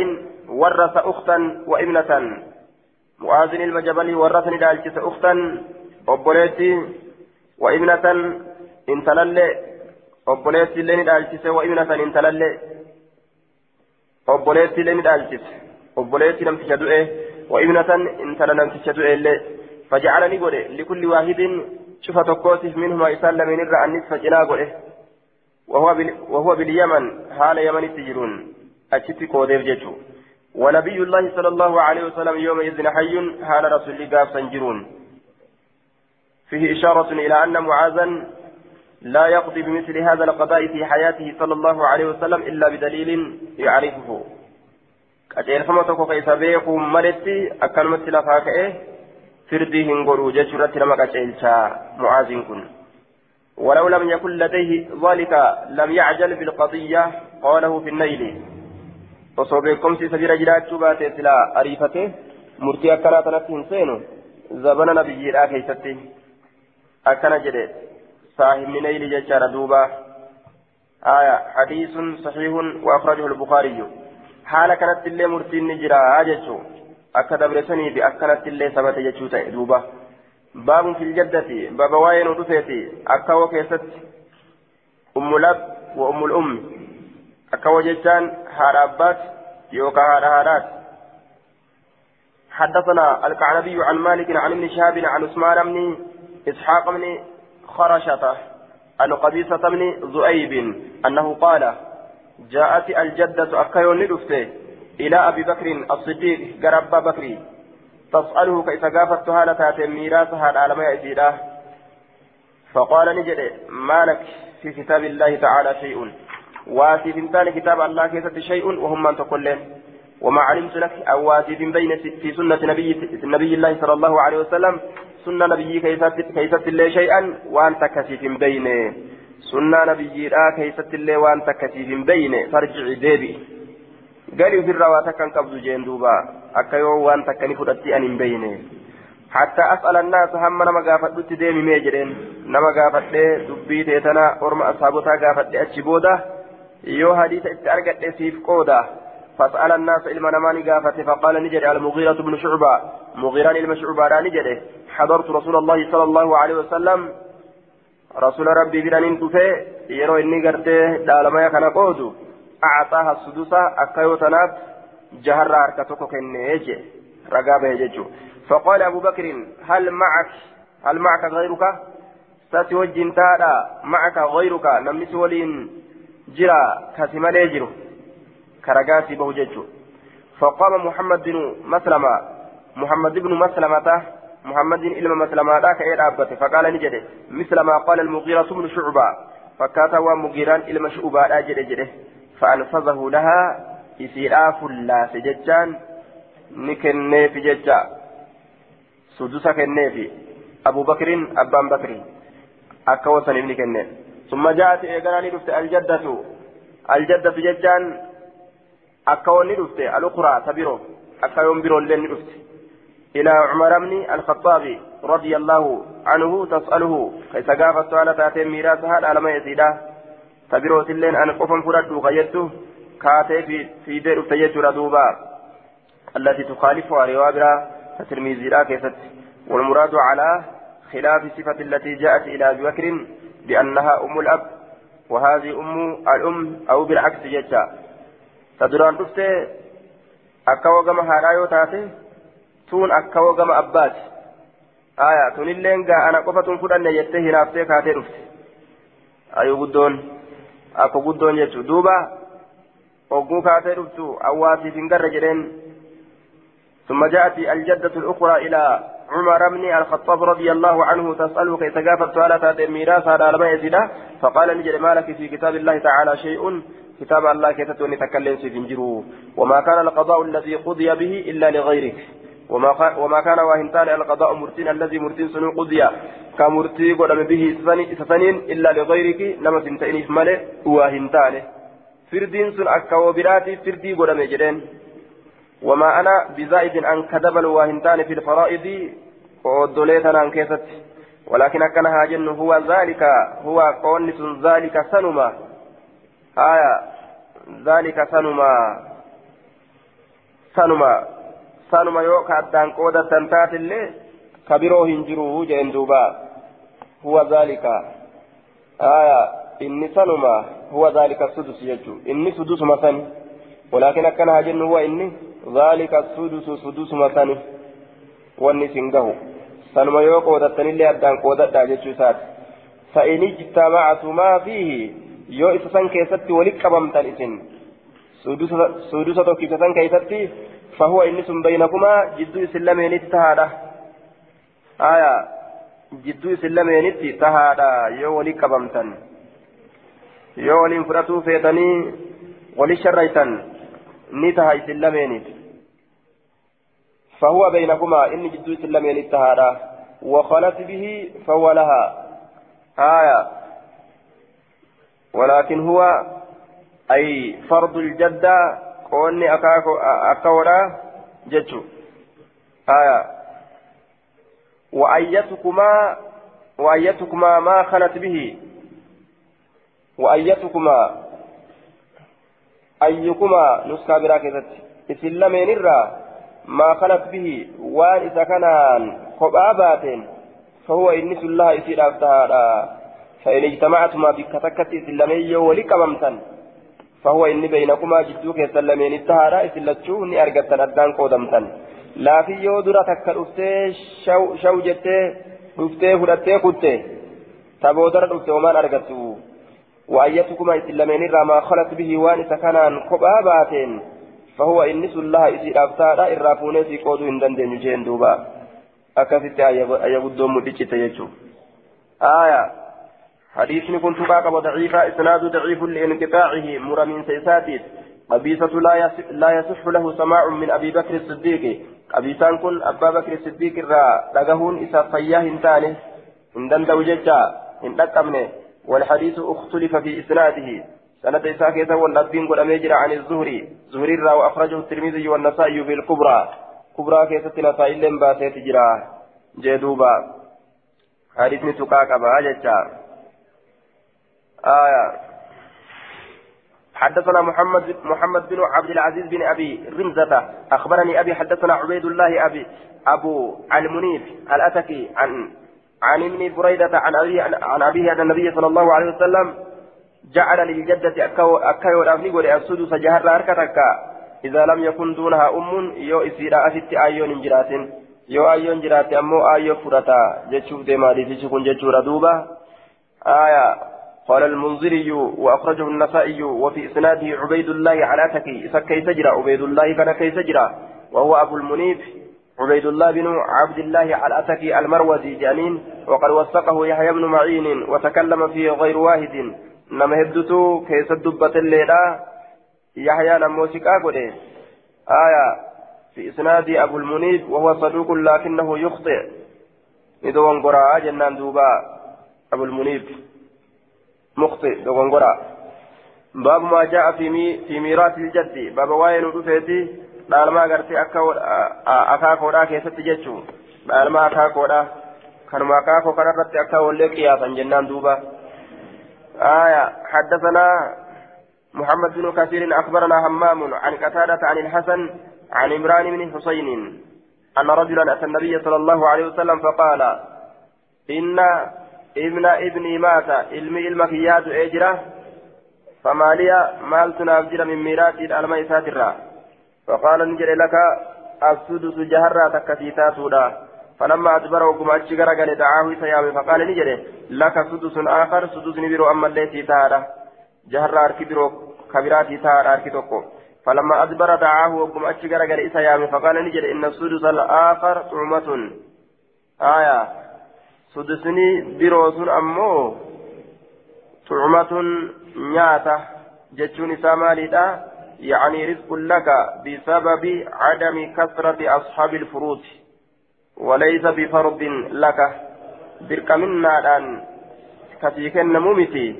ورث أختا وابنة. معاذ بن جبل ورثني دالجس أختا obboleetti وابنة obboleetti illee ni dhaalchise wa ibnatan intalallee obboleetti illee ni dhaalchise obboleetti namticha du'e وابنة انتنا نمتش illee فجعلني قولي لكل واحد شوف تكوتف منهما إسال من الرأى النصف جناقه وهو. وهو باليمن حال يمن تجرون أشتي كوديف جتو ونبي الله صلى الله عليه وسلم يومئذ حي حال رسول الله سنجرون فيه إشارة إلى أن معاذا لا يقضي بمثل هذا القضاء في حياته صلى الله عليه وسلم إلا بدليل يعرفه. ka isa beekuu maletti akkanumatti lafaa ka'e firdii hin godhu jechuurratti nama qaceelchaa mu'aaziin kun ولو لم يكن لديه ذلك لم يعجل بالقضية قاله في النيل. وصوبكم سيسجل جلات شبات سلا أريفته مرتي أكنا تنفهم سينو زبن نبي لا كيستي أكنا جدي صاحب من نيل ججار دوبا. آية حديث صحيح وأخرجه البخاري. haala kanatti illee murtiin ni jira jechuun akka dabresanii fi akkanatti illee sabate nu dhufeeti akka hoo keessatti ummulab wa ummul ummi akka hoo jechaan haadha abbaat yookaan haadha haadhaat حدثنا الكعنبي عن مالك عن ابن شهاب عن عثمان بن إسحاق بن خرشة عن قبيصة بن ذؤيب أنه قال جاءت الجدة أكيون ندفته إلى أبي بكر الصديق قرب بكري تسأله كيف قافت هالة تاتي ميراثها على ما يأتي فقال نجد ما لك في كتاب الله تعالى شيء؟ واتي فنتان كتاب الله كيست شيء؟ وهم من تقول وما علمت لك؟ أو واتي بين في سنة نبي النبي الله صلى الله عليه وسلم. سنة نبي كيست الله شيئا؟ وأنت كسيف بينه sunnaa nabiyyiidhaa keessatti illee waan takkasiif hin beyne farjici deebi gali ofirraa waa takka hin qabdu jeen duuba akka yoo waan takka ni fudhatti an hin beyne hatta as'ala annaasa hamma nama gaafadhutti deemimee jedheen nama gaafadhee dubbii teetana orma asaabotaa gaafadhe achi booda yoo hadiisa itti argadhe siif qooda فسأل الناس إلما نماني قافته فقال نجري المغيرة بن شعبة مغيران إلما شعبة نجري حضرت رسول الله صلى الله عليه وسلم رسول ربي برانين تفي يرو إني قرتي دالما يكنا قودو أعطاها السدوسة أكايو جهر أركتوكو كنيجي رقابة يجو فقال أبو بكر هل معك هل معك غيرك؟ ستوجين تادا معك غيرك. نمس ولين جرا كاسم ليجرو كرقاسي بوججو فقام محمد بن مسلمة. محمد بن مسلمة محمد إلما مسلما ذاك إيه أبته فقال نجده مثل ما قال المغيرة بن شعبة. فكاتا ومغيران إلما شعبة أجد جده. فأنفذه لها إسراف لا سججان نكني في ججا. سدوسا كني أبو بكر أبان بكر. أكوسن ابن كني. ثم جاءت إيقاني رفت الجدة. الجدة ججان أكوني رفت الأخرى تبيرو أكيون بيرو لين رفت إلى عمر بن الخطاب رضي الله عنه تسأله كيف قافت سؤال تأتي ميراثها؟ على ما يزيدا تبيروت اللين أن قفن فرد غيرته كاتي في دير تيجر دوبا التي تخالفها روابرا تترميزي لا كيست والمراد على خلاف الصفة التي جاءت إلى أبي بكر بأنها أم الأب وهذه أم الأم أو بالعكس جتا تدران تفتي أكاو كما هارايو تاتي akka wogama abbaati. Aya tunilleen gaa ana qofa tun fudhanne jettee hinaaftee kaatee dhufte. Ayuu guddoon akka guddoon jechu duuba ogguu kaatee dhuftu awwaasiif hin garre jedheen. ثم جاءت الجدة الأخرى إلى عمر بن الخطاب رضي الله عنه تسأله كيف قافت سؤالة الميراث على يزيده فقال نجد ما لك في كتاب الله تعالى شيء كتاب الله كيف تكلم في فنجره وما كان القضاء الذي قضي به إلا لغيرك وما كان واهنتان القضاء مرتين الذي مرتين سنو قضي كمرتي قدم به سسنين إلا لغيرك لما سنتين ماله واهنتان. فردين سن أكاو براتي فردي قدم جدين. وما أنا بزائد أن كذب الواهنتان في الفرائض ودوليتنا عن كيست ولكن كان هاجن هو ذلك هو قونس ذلك سنما. آية ذلك سنما. سنما. Sanuma yoo ka addaan qoodatan taatillee ka biroo hin jiru jeen duuba huwa zaalika aya inni sanuma huwa zaalika sudus jechu inni sudusuma sani ولكن أكن هاجن هو إني ذلك السدس سدس مثني واني سنجه sanuma yoo qoodattanillee addaan qoodadhaa jechuu isaati ijtamactumaa fiihi yoo isa san keessatti walitti qabamtan isin suudusa tokkicha san keessatti tahaadha aya jidduu isin lameenitti tahaadha yoo walitti qabamtan yoo waliin fudhatuu feetanii wali sharraytan ni taha isin lameenitti فهو بينكما إن جدو سلمين التهارا وخلت به فهو لها آية ولكن هو أي فرض الجدة أكاكو أكورا جتشو آية وأيتكما ما خلت به وأيتكما أيكما نسكا براكزت إسلامين الرّ ما خلت به وان إذا كان خبابات فهو إنس الله إسير أفتها فإن اجتمعتما بكتكت إسلامية ولكممتا فهو إني بينكما جدوك يسلمين التهارا إسلتشو ني أرغتن أدان قودمتا لا في يودرة تكالفتي شو, شو جتي dhufte homaan argattu waayyatukumaa isin lameen irraa maa khalat bihi waan isa kanaan kophaa baateen فهو إنس الله إسي أبتادا إرافوني في قودو هندن دين جين دوبا أكفت أيبدو مدجت يجو آية. حديثني كنت باقى وضعيفة إسناد ضعيف لانقطاعه مرمين سيساتيت قبيسة لا يصح, لا يصح له سماع من أبي بكر الصديق. قبيسان كن أبا بكر الصديق الرا لقهون إسا فياه انتاني هندن دوججا هندن والحديث اختلف في إسناده. سند إساء كيسا والنبين قد أميجر عن الزهري. زهري را وأخرجه الترمذي والنسائي في الكبرى. كبرى كيسة نسائي لم باسيت جرا جدوبا حديث نتقاك أبا جتا آية. حدثنا محمد محمد بن عبد العزيز بن أبي رمزة. أخبرني أبي حدثنا عبيد الله ابي أبو المنيف الأتكي عن عن ابن بريدة عن ابي عن أبيه أن النبي صلى الله عليه وسلم جعل للجدة أكايو الأفني ولي السدس جهر أركتك. إذا لم يكن دونها أم يو إسيرا أفت آيون جرات يو آيون جرات أمو آيو فرطا جتشوف ديما دي تشكون جتشورا دوبا. آية. قال المنذري وأخرجه النسائي وفي إسناده عبيد الله على تكي. سكي سجرا عبيد الله كان كي سجرا وهو أبو المنيف عبيد الله بن عبد الله على أتكي المروزي جانين وقد وثقه يحيى بن معين وتكلم فيه غير واحد. nama hedduutu keessa dubbatilleedha yahyaan ammoo siqaa godhe aya في إسناد أبو المنيب وهو صدوق لكنه يخطئ. ندوان قراء جنان دوبا أبو المنيب. مخطئ دوان قراء باب ما جاء في في ميراث الجد. باب واين رفيتي دالما غرتي أكا أكا كودا كيست جتشو دالما أكا كودا كانوا أكا كودا رتي أكا ولي قياسا جنان دوبا. آية حدثنا محمد بن كثير أخبرنا همام عن قتادة عن الحسن عن عمران بن حسين أن رجلا أتى النبي صلى الله عليه وسلم فقال إن ابن ابني مات علمي المكيات أجرة فما لي مال تنافجر من ميراث الألماء ساترا فقال نجر لك السدس جهرة تكتيتات فلما أدبر وقم أتش غرغل دعاه سيامي فقال نجري لك سدس آخر سدس نبرو أما التي تارة جهر أركي برو كبيراتي تارة أركي توكو فلما أدبر دعاه وقم أتش غرغل سيامي فقال نجري إن السدس الآخر طعمة آية سدسني برو أمو طعمة نياتة جتشون سامالي يعني رزق لك بسبب عدم كثرة أصحاب الفروض وليس بفرض لك درك منا أن كفيك النمومتي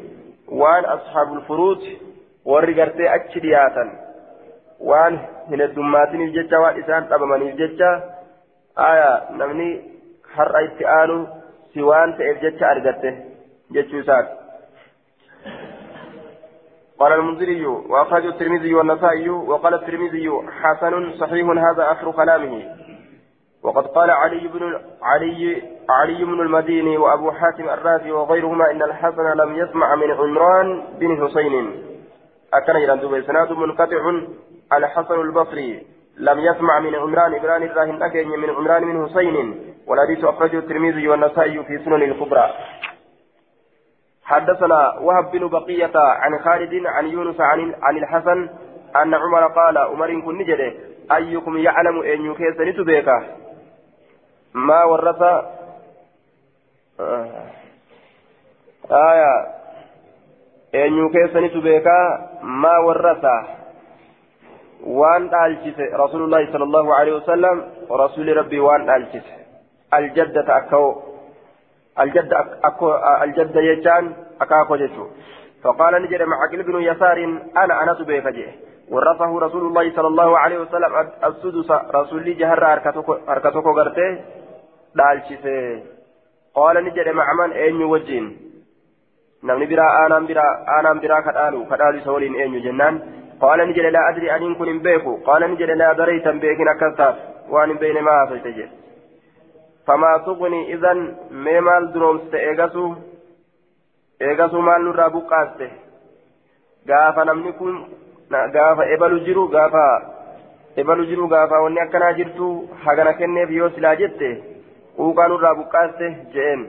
وان أصحاب الفروض ورقرتي أكشرياتا وان من الدماتين الججة وإسان أبمن الججة آية نمني إتآنو سوان تأججة أرقته ججة سات قال المنذري وأخرج الترمذي والنسائي وقال الترمذي حسن صحيح هذا آخر كلامه. وقد قال علي بن علي علي بن المديني وأبو حاتم الرازي وغيرهما إن الحسن لم يسمع من عمران بن حسين. أكن يرندو بسناد منقطع. الحسن البصري لم يسمع من عمران إبران الراهن أكين من عمران بن حسين. والحديث أخرجه الترمذي والنسائي في سنن الكبرى. حدثنا وهب بن بقية عن خالد عن يونس عن عن الحسن أن عمر قال عمر كن نجده أيكم يعلم أن يكيس نتبيك؟ ما ورث آه. آية. eenyu keessanitu beekaa maa warrasa waan dhaalchise rasuulullaahi sala allahu alehi wasalam rasuuli rabbii waan dhaalchise aljaddata akkao aljadda akko aljadda jechaan akaako jechu فقال نجد معقل بن يسار أنا أنا تبيك جه ورثه رسول الله صلى الله عليه وسلم السدس رسول جهر اركتوكو غرته دالشيسه قال نجد مع من اين وجين namni biraa aanaan biraa aanaan biraa kadhaalu kadhaalu isa waliin eenyu jennaan qaala ni jedhe laa adri aniin kun hin beeku qaala ni jedhe laa dareytan beekin akkas taas famaa tuqni idan mee maal duroomste eegasuu eegasuu maal nurraa buqqaaste. Gaafa namni kun gaafa ebalu jiru gaafa ebalu jiru gaafa wanni akkanaa jirtu hagana kenneef yoo silaa jette quuqaa nurraa buqqaaste je'een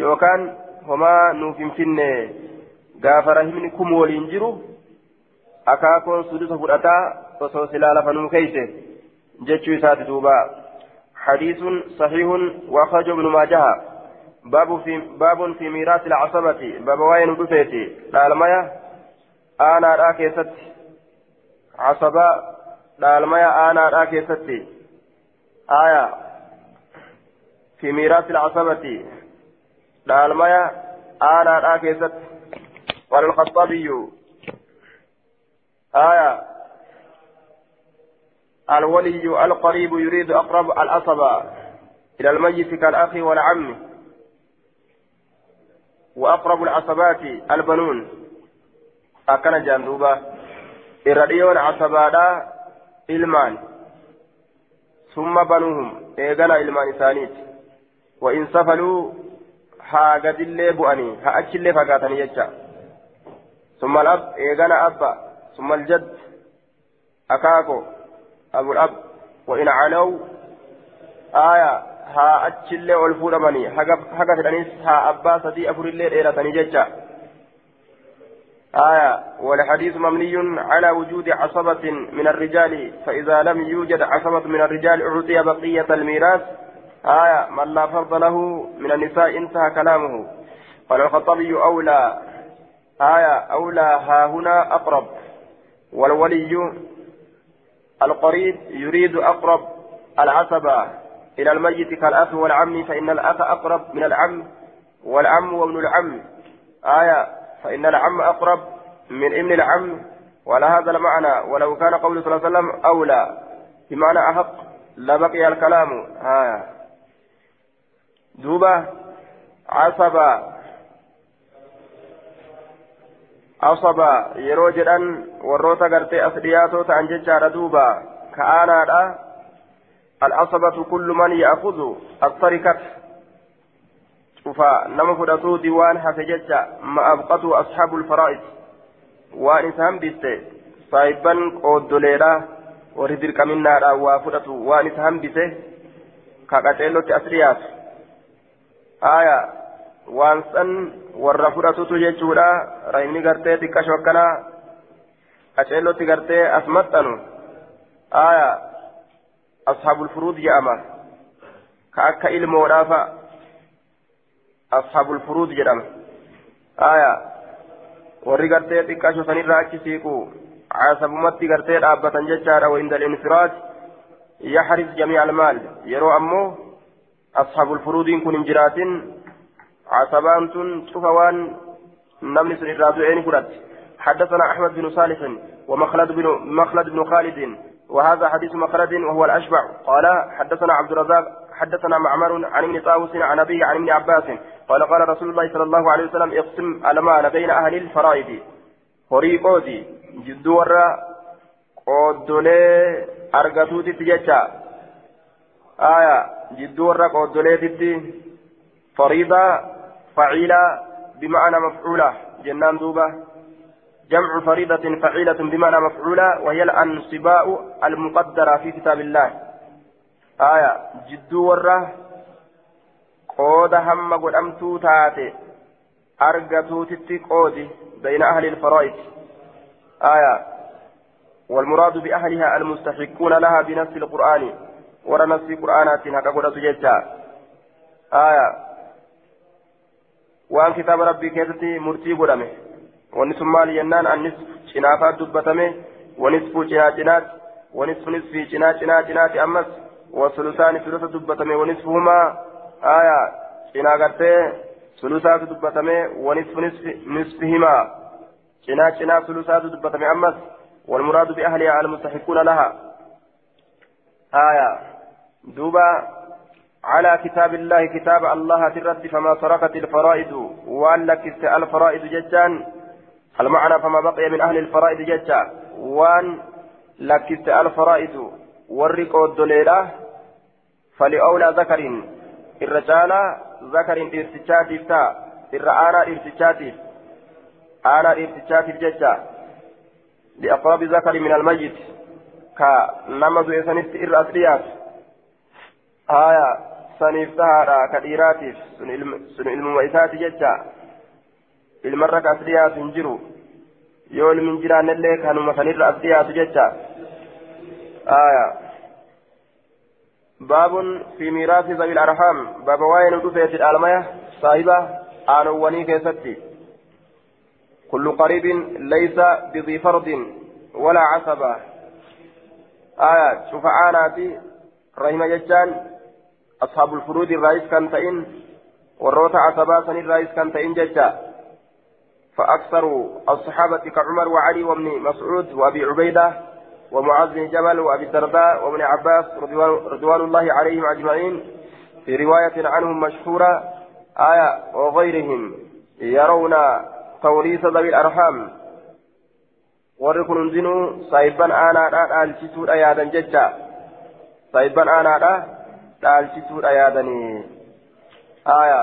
yookaan homaa nuuf hin finne gaafa rahimni kum waliin jiru akaakoon sudusa fudhataa osoo silaa lafa nuu keeyse jechuu isaati duubaa حديث صحيح وأخرجه ابن ماجه. باب في باب في ميراث العصبة. باب وين دفيتي دالميا أنا راكيست عصبة. دالميا أنا راكيست آية. في ميراث العصبة. dhaalmaya aanaadhaa keessatti walilkhaxaabiyyu آية. الولي القريب يريد أقرب الأصبع إلى الميت كالأخ والعم وأقرب العصبات البنون. أكن جندوبة إرديون عصبادا إلمان. ثم بنوهم. إيغانا إلمان ثانيت وإن سفلوا haa gadillee bu'anii haa achillee fagaatanii jecha ثم الأب إيغانا أبا. ثم الجد. أكاكو. أبو الأب وإن علوا آية ها أتشلي والفول مني حقا تدنيس ها أبا سدي أفر الليل إلى تنججة آية والحديث مبني على وجود عصبة من الرجال فإذا لم يوجد عصبة من الرجال أعطي بقية الميراث. آية من لا فرض له من النساء انتهى كلامه. قال الخطابي أولى آية أولى ها هنا أقرب والولي القريب يريد أقرب العصبة إلى الميت كالأخ والعم فإن الأخ أقرب من العم والعم وابن العم. آية فإن العم أقرب من ابن العم ولا هذا المعنى ولو كان قول صلى الله عليه وسلم أولى. بمعنى أحق لبقي الكلام. آية. دوبا عصبا jedhan warroota gartee as dhiyaatoo ta'an jechaadha duuba. Ka'aanaadha. العصبة كل من يأخذ التركة شوفا نما فدتو ديوان حفجت ما أبقته أصحاب الفرائض وان إسهم بيست صاحبا قودوليرا وردر كمنا وفدتو وان إسهم بيست كاكاتيلو تأسريات aya waan san warra fudhatutu jechuudha rahimni gartee xiqqasho akkanaa qaceellotti gartee as maxxanu aya ashaabul furuud jedhama ka akka ilmoodhaafa ashaabul furuud jedhama aya warri gartee xiqqasho sanirraa achi siiqu caasabumatti gartee dhaabbatan jechaadha wa indal infiraad yaxris jamiica almaal yeroo ammoo أصحاب الفروض كن جرات عصبان شفوان نمل سن الرادوين فرد حدثنا أحمد بن صالح ومخلد بن مخلد بن خالد. وهذا حديث مخلد وهو الأشبع. قال حدثنا عبد الرزاق حدثنا معمر عن ابن طاووس عن أبيه عن ابن عباس. قال قال رسول الله صلى الله عليه وسلم اقسم المال بين أهل الفرائض. هريقوتي جد ورا قدولي أرغتوتي تجتا آية جدو ورق ودوليتي فريضة فعيلة بمعنى مفعولة. جنان دوبة. جمع فريضة فعيلة بمعنى مفعولة وهي الأنصباء المقدرة في كتاب الله. آية. جدو ورة. qooda hamma godhamtuu taate argatuutitti qoodi bayna ahli ilfaraa'id aya والمراد بأهلها المستحقون لها بنص القرآن. ورا نص قرآنات هكا قد وأن كتاب ربي كيفتي مرتي قدمه ونصف مال ينان النصف شنافات دبتمه ونصف شنات ونصف نصف شنات شنات أمس وثلثان ثلث دبتمه ونصفهما آية شناغتي ثلثات دبتمه ونصف نصف نصفهما شنات شنات ثلثات دبتمه أمس والمراد بأهلها المستحقون لها آية دوبا على كتاب الله كتاب الله ترد فما سرقت الفرائض وأن لكست الفرائض ججان. المعنى فما بقي من أهل الفرائض ججا. وأن لكست الفرائض والرق الدليلة فلأولى ذكر. الرجال ذكر إرتشاتف تا. الرآنا إرتشاتف آنا إرتشاتف ججا. لأقرب ذكر من الميت. كنما زيسانيت إر أسريات آية سنيف تهارا كديراتيف سن علم وإسات ججا المرة كأسريات انجروا yoo ilmin jiraannellee kanuma sanirra as dhiyaatu jecha aya baabun fi miiraasi zabil arham baaba waa'ee nu dhufeeti dhaalmaya saahiba aanowwanii keessatti كل قريب ليس بذي فرض ولا عصبة آية شفعاناتي رحمة ججان أصحاب الفروض الرئيس كان تئن والروت عصبة سن الرئيس كان تئن ججا. فأكثر الصحابة كعمر وعلي وابن مسعود وأبي عبيدة ومعاذ بن جبل وأبي الدرداء وابن عباس رضوان الله عليهم أجمعين في رواية عنهم مشهورة آية وغيرهم يرون توريث ذوي الأرحام. وركن انزنوا صايبا آنا dhaalchisuudha yaadan jecha saayibban aanaadha dhaalchisuudha yaadanii. Aya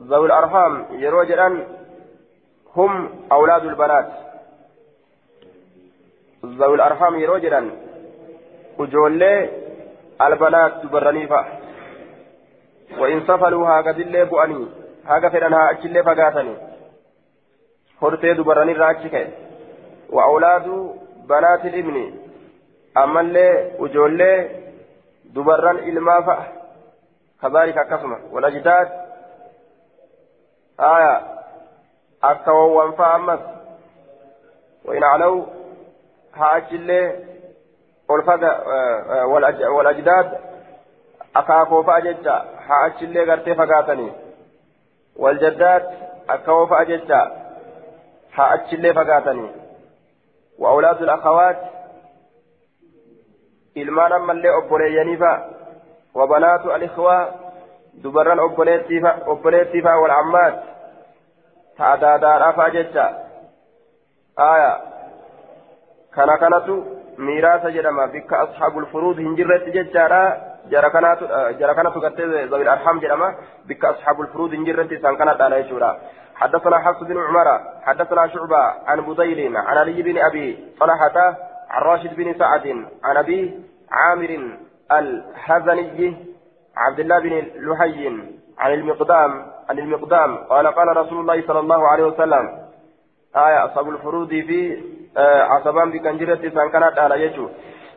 ذوي الأرحام يرو جدان هم أولاد البنات ذوي الأرحام يرو جدان وجولي البنات تبرنيفا وإن سفلوا هاكذا اللي بؤني هاكذا فلنها أجل فقاتني hortee dubarranirraa achi ka'e. Wa awlaadu banaati ibni ammallee ijoollee fa'a kazaalika akkasuma walajdaad aya akka wawwan fa'a ammas وإن علوا هاجلي والفدا والأجداد أكاكو فأججا هاجلي غرتي فقاتني والجدات أكاكو فأججا haa achillee fagaatanii وأولاد الأخوات ilmaan ammallee obboleeyyaniifa wabanaatu alikhwaa dubarran obboleettiifa walcammaat ta'a daadaadhaafaa jecha aya kana kanatu miiraasa jedhama bikka asxaabul furuud hin jirretti jechaadha jara kanatu gartee zawil arham jedhama bikka asxaabul furuud hin jirretti isaan kana dhaala jechuudha حدثنا حفص بن عمر حدثنا شعبة عن بديل عن علي بن أبي طلحة عن راشد بن سعد عن أبي عامر الحزني عبد الله بن لحي عن المقدام عن المقدام. قال قال رسول الله صلى الله عليه وسلم آية أصحاب الفروض في آه عصبان بكنجرة سان كانت على يجو.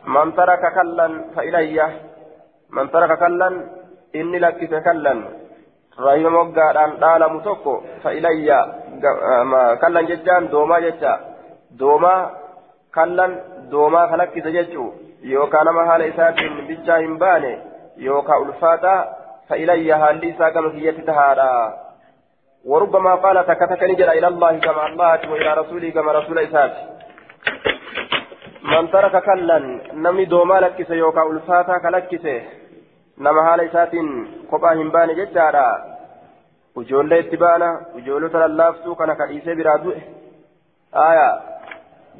من ترك كلا فإلي. من ترك كلا إني لك كلا. rahima moggaadhaan dhaalamu tokko fa'ilayya kallan jechaan doomaa jecha doomaa kallan doomaa kalakkisa jechuu yookaan nama haala isaatiin bichaa hin baane yookaan ulfaataa fa'ilayya haalli isaa gama kiyyatti tahaadha وربما قال تكتك نجل إلى الله كما الله وإلى رسوله كما رسول إسات من ترك كلا نمي دوما لكسه يوكا ألفاتا nama haala isaatiin kophaa hin baane jechaadha ijoollee itti baana ijoollota lallaaftuu kana kadhiisee biraa du'e aya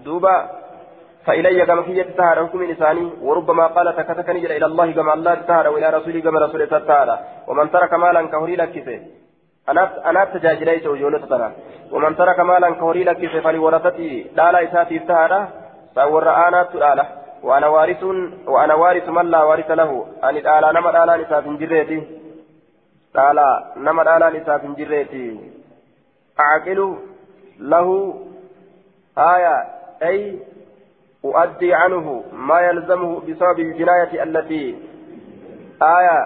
duuba فإلي كما هي تتهارى حكم إنساني وربما قال تكتك نجر إلى الله كما الله تتهارى وإلى رسوله كما رسوله تتهارى ومن ترك مالا كهري لكسه أنا أنا تجاجليت وجولة تنا ومن ترك مالا كهري لكسه فلورثته لا لا إساتي تتهارى سأور أنا تؤاله وأنا وارث وأنا وارث من لا وارث له. أن الآلا نما الآلا نساف جريتي. nama dhaalaan isaaf hin jirreeti acaqilu lahu haya ay أؤدي عنه ما يلزمه بسبب الجناية التي آية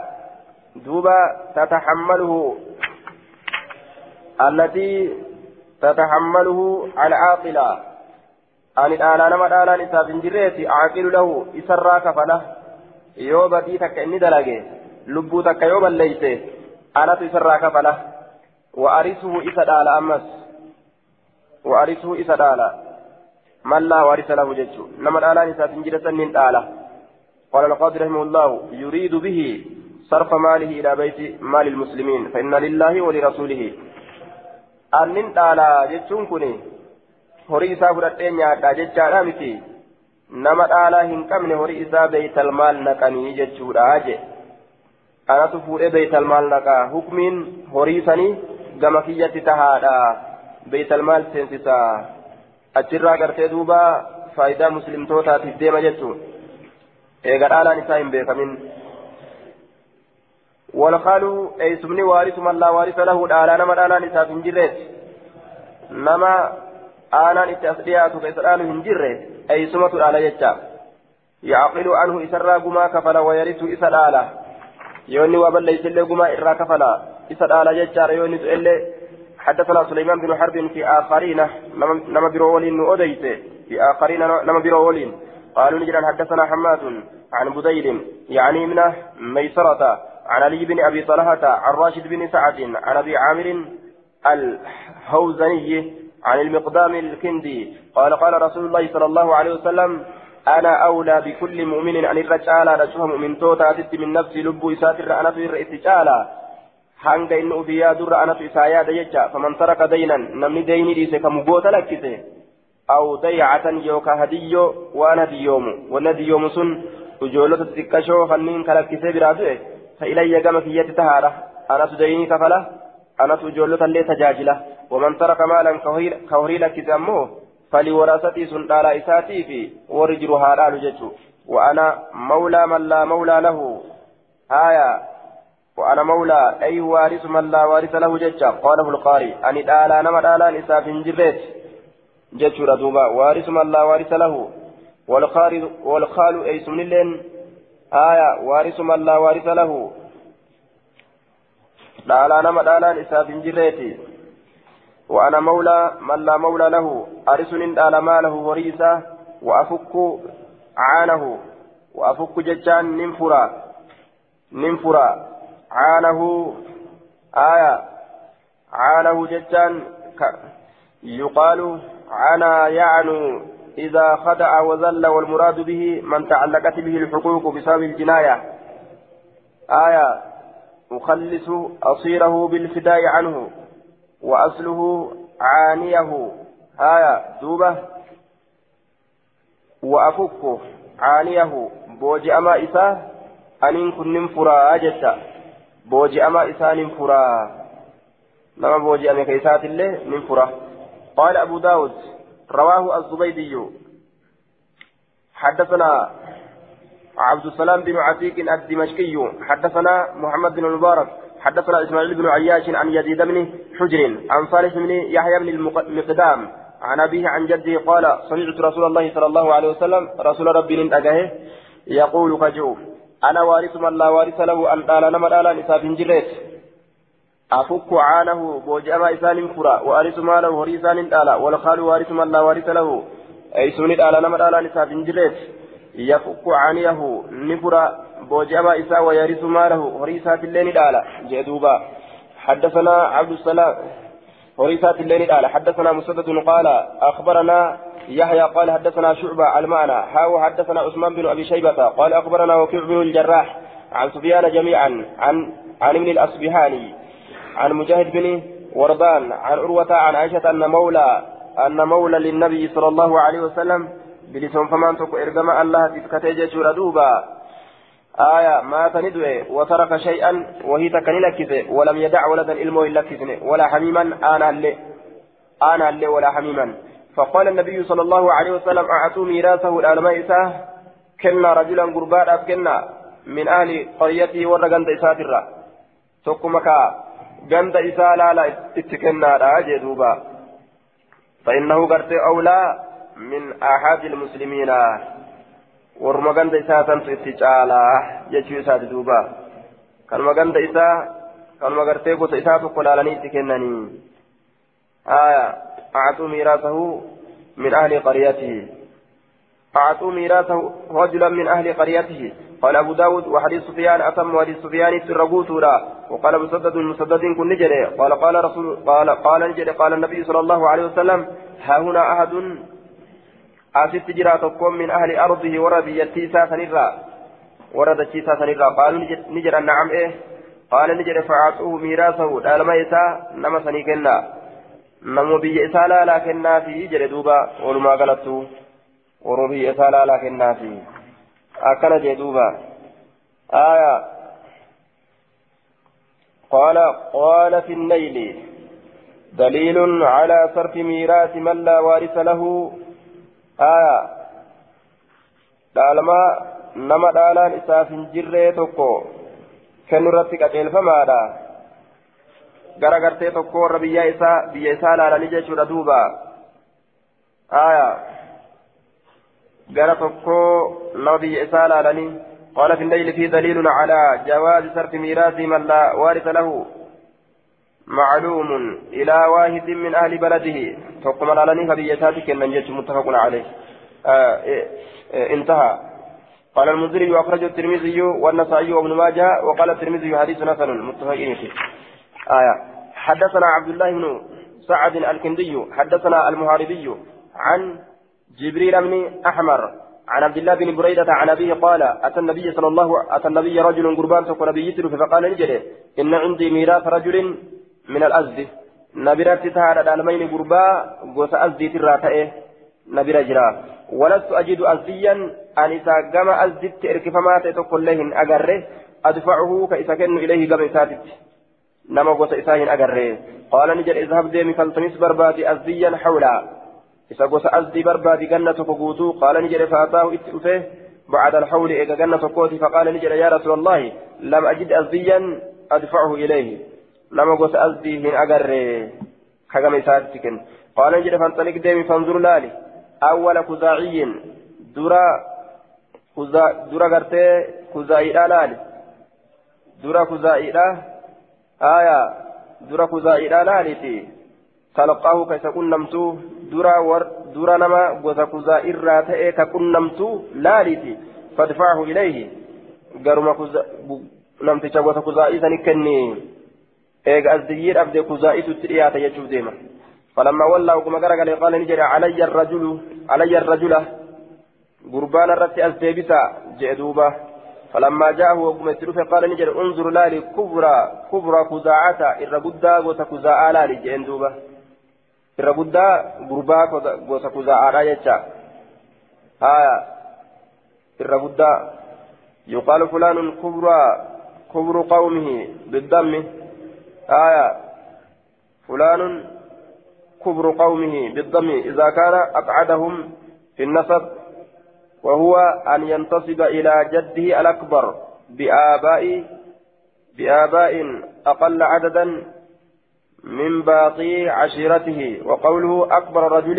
دوبا تتحمله التي تتحمله العاقلة. أن الآلان ما الآلان إساف جريتي أعقل له إسرى كفله yoo badii takka inni dalage lubbuu takka yoo balleeyse anatu isarraa kafala wa arisuhu isa dhaala من لا وارث له جج نما الآلان إساف جرة من آلة قال القاضي رحمه الله يريد به صرف ماله إلى بيت مال المسلمين فإن لله ولرسوله أنن آلة جتشون كني horii isaa fudhadhee nyaadhaa jechaadha miti nama dhaalaa hin qabne horii isaa beeytalmaal naqanii jechuudha je anatu fuudhee beeytalmaal naqaa hukmiin horii sanii gama kiyyatti tahaadha beeytalmaal seensisaa achirraa gartee duuba faayidaa muslimtootaatiif deema jechuun eega dhaalaan isaa hin beekamin eeysumni waarisu mallaa waarisa lahu dhaalaa nama dhaalaan isaaf hin jirreet nama aanaan itti as dhiyaatu keessa dhaalu hin jirre eeysumatu dhaala jecha yaaqilu anhu isarraa gumaa kafala wayarisu isa dhaala yoonni waa balleeysillee gumaa irraa kafala isa dhaala jechaadha yoonni su'ellee حدثنا سليمان بن حرب في آخرين نما برولين أديت في آخرين نما برولين قالوا نجرا حدثنا حماد عن بديل يعني من ميسرة عن علي بن أبي طلحة عن راشد بن سعد عن أبي عامر الهوزني عن المقدام الكندي. قال قال رسول الله صلى الله عليه وسلم أنا أولى بكل مؤمن أن الرجال رجوها مؤمن توتا من نفسي لب إساتر أنا في الرئيس hanga inni ofii yaadurra anatu isaa yaada jecha faman taraka daynan namni dayni dhiise kamu goota lakkise aw dayacatan yookaa hadiyyoo waan hadiyyoomu wanni hadiyyoomu sun ijoollota xixiqqashoo kanniin kalakkisee biraa du'e fa ilayya gama kiyyatti tahaadha anatu daynii kafala anatu ijoollota illee tajaajila waman taraka maalan ka horii lakkise ammoo faliwarasatii sun dhaalaa isaatii fi warri jiru haa jechuu وأنا مولى من لا مولى له آية وأنا مولى أي وارث من لا وارث له ججا قاله القاري أن الآلا نما الآلا إساف جريت ججر دوبا وارث من لا وارث له. والخال والخال أي سمن اللين آية وارث من لا وارث له. الآلا نما الآلا إساف جريت وأنا مولى من لا مولى له. أرثني الآلا ماله وريثة وأفك عانه. وأفك ججان ننفرا ننفرا عانه آية عانه جتان يقال عنا يعنو إذا خدع وذل والمراد به من تعلقت به الحقوق بسبب الجناية. آية أخلص أصيره بالفداء عنه وأصله عانيه. آية دوبة وأفكه عانيه. بوجئ ما إساه أن كن فرا جتا booji'ama isaa nin furaa nama booji'ame keeysaatillee nin fura قال أبو داود رواه الزبيدي. حدثنا عبد السلام بن عتيق الدمشقي. حدثنا محمد بن المبارك. حدثنا إسماعيل بن عياش عن يزيد بن حجر عن صالح بن يحيى بن المقدام. عن أبيه عن جده قال سمعت رسول الله صلى الله عليه وسلم رسول ربي ننتقه يقول كجوف أنا وارث من لا وارث له أن قال نما قال نساف جريت أفك عانه بوجأما إسان فرا وأرث ماله هريسان قال والخال وارث من لا وارث له. أي سوني قال نما قال نساف جريت يفك عانيه نفرا بوجأما إسا ويرث ماله هريسات اللين قال جدوبا حدثنا عبد السلام هريسات اللين قال حدثنا مسدد قال أخبرنا يحيى قال حدثنا شعبة المعنى. حاو حدثنا عثمان بن أبي شيبة. قال أخبرنا وكيع بن الجراح عن سفيان جميعا عن عن ابن الأصبهاني عن مجاهد بن وردان عن عروة عن عائشة أن مولى أن مولى للنبي صلى الله عليه وسلم بلسان فمان تكو إرقم الله تسكتي جور دوبا آية ما تندوي وترك شيئا وهي تكني ولم يدع ولدا إلمه إلا ولا حميما أنا اللي أنا اللي ولا حميما. فقال النبي صلى الله عليه وسلم أعطوا ميراثه الألماء إساه؟ كنا رجلا قربان كنا من أهل قريته إساترا tokkuma ka ganda isaa laala itti kennaadha jee duuba فإنه قرت أولى من أحد المسلمين. ورما غند إساء تنسو اتجالا يجو إساء دوبا. كانوا غند إساء كانوا قرتي قوس إساء تقلالني تكنني آية. أعطوا ميراثه من أهل قريته. أعطوا ميراثه رجلا من أهل قريته. قال أبو داود وحديث سفيان أتم وحديث سفيان تربوت وقال مسدد مسدد كن نجري قال قال رسول قال قال نجري قال النبي صلى الله عليه وسلم ها هنا أحد؟ أسست جرا تقوم من أهل أرضه ورد يتيسا سنرا. ورد يتيسا سنرا. قالوا نجري نعم إيه؟ قال نجري فأعطوه ميراثه. دالما يسا؟ نما سنيكنا. نمو بي إسا لا لكننا في جري دوبا ولما غلطوا وربي إسا لا لكننا فيه أكل جدوبا آية قال قال في الليل دليل على صرف ميراث من لا وارث له آية دالما نما دالان إساف جرة توكو كن رتك أتلفمادا garagartee tokko warra biyya isaa biyya isaa laalanii jechuudha duuba. Aya. Gara tokko nama biyya isaa laalanii قال في الليل في دليل على جواز صرف ميراث من لا وارث له معلوم إلى واحد من أهل بلده تقوم على فبيتاتك أن متفق عليه انتهى قال المنذري وأخرجه الترمذي والنسائي وابن ماجه وقال الترمذي حديث حسن متفق فيه آية. حدثنا عبد الله بن سعد الكندي حدثنا المحاربي عن جبريل بن أحمر عن عبد الله بن بريدة عن أبيه قال أتى النبي صلى الله أتى النبي رجل قربان سكون نبي فقال نجري. إن عندي ميراث رجل من الأزد. نبرت تهار المين قربا قوس أزدي تراتئه نبر جرا ولست أجد أزديا. أن إذا قام أزدت إركفما تقول لهن أقره أدفعه كإسكن إليه قام إساتت نما قوس إساهن أقره قال نجر اذهب ديمي فالتمس بربادي أزديا حولا barbaadi ganna tokko guutuu. Qaala ni jedhe faataahu itti dhufe بعد الحول إيجا جنة سكوتي فقال نجد يا رسول الله لم أجد أزديا أدفعه إليه لما قلت أزدي من أجر حكم إساتك قال نجد فانطلق ديمي فانظر لالي أول كزاعي درا كزا درا قرتي كزاعي لالي درا كزاعي آية درا كزاعي لالي تلقاه كيس كنمتو درا ور درا نما غوسا كوزا إرا تأي ككنمتو لاليتي فادفعه إليه قرما كوزا نمتشا غوسا كوزا إذا كني إيغ أزدير أبدي كوزا إتو ترياتا يجوب ديما فلما ولى وكما قال قال نجري علي الرجل علي الرجل قربان الرت أزديبسا جئدوبا فلما جاءه وقم يتلوف قال نجري انظر لالي كبرى كبرى كزاعة قدا غوسا كوزا لالي irra guddaa gurbaa gosa kuzaa'aadha jecha haya irra guddaa yuqaalu fulaanun kubraa kubru qawmihi biddammi haya fulaanun كبر قومه بالضم إذا كان أقعدهم في النسب وهو أن ينتسب إلى جده الأكبر بآباء بآباء أقل عددا من باقي عشيرته. وقوله أكبر رجل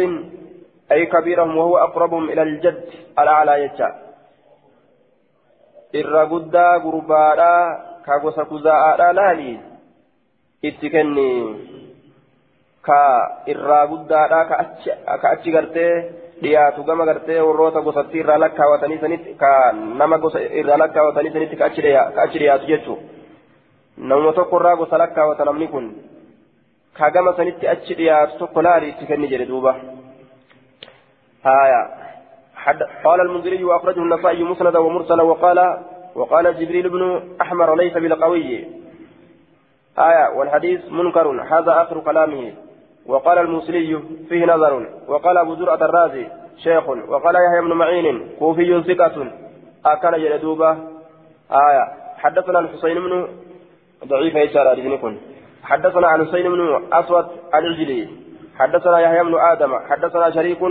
أي كبيرهم وهو أقربهم إلى الجد الأعلى يجا. ka gosa kuzaa'aadha laali itti kenni ka irraa guddaadha ka achi gartee dhiyaatu gama gartee warroota gosatti irraa lakkaawatanii sanitti ka nama gosa irraa lakkaawatanii sanitti ka achi dhiyaatu jechuun namuma tokko irraa gosa lakkaawata namni kun كاغاما سنتي اتشي ديات سوكولاري تكني جري دوبا هايا حد قال المنذري واخرجه النسائي مسندا ومرسلا وقال وقال جبريل بن احمر ليس بالقوي آية والحديث منكر هذا آخر كلامه وقال الموصلي فيه نظر وقال أبو زرعة الرازي شيخ وقال يحيى بن معين كوفي ثقة. أكل جلدوبة آية. حدثنا الحسين بن ضعيف إشارة لذنكم حدثنا عن حسين بن أسود العجلي. حدثنا يحيى بن آدم. حدثنا شريك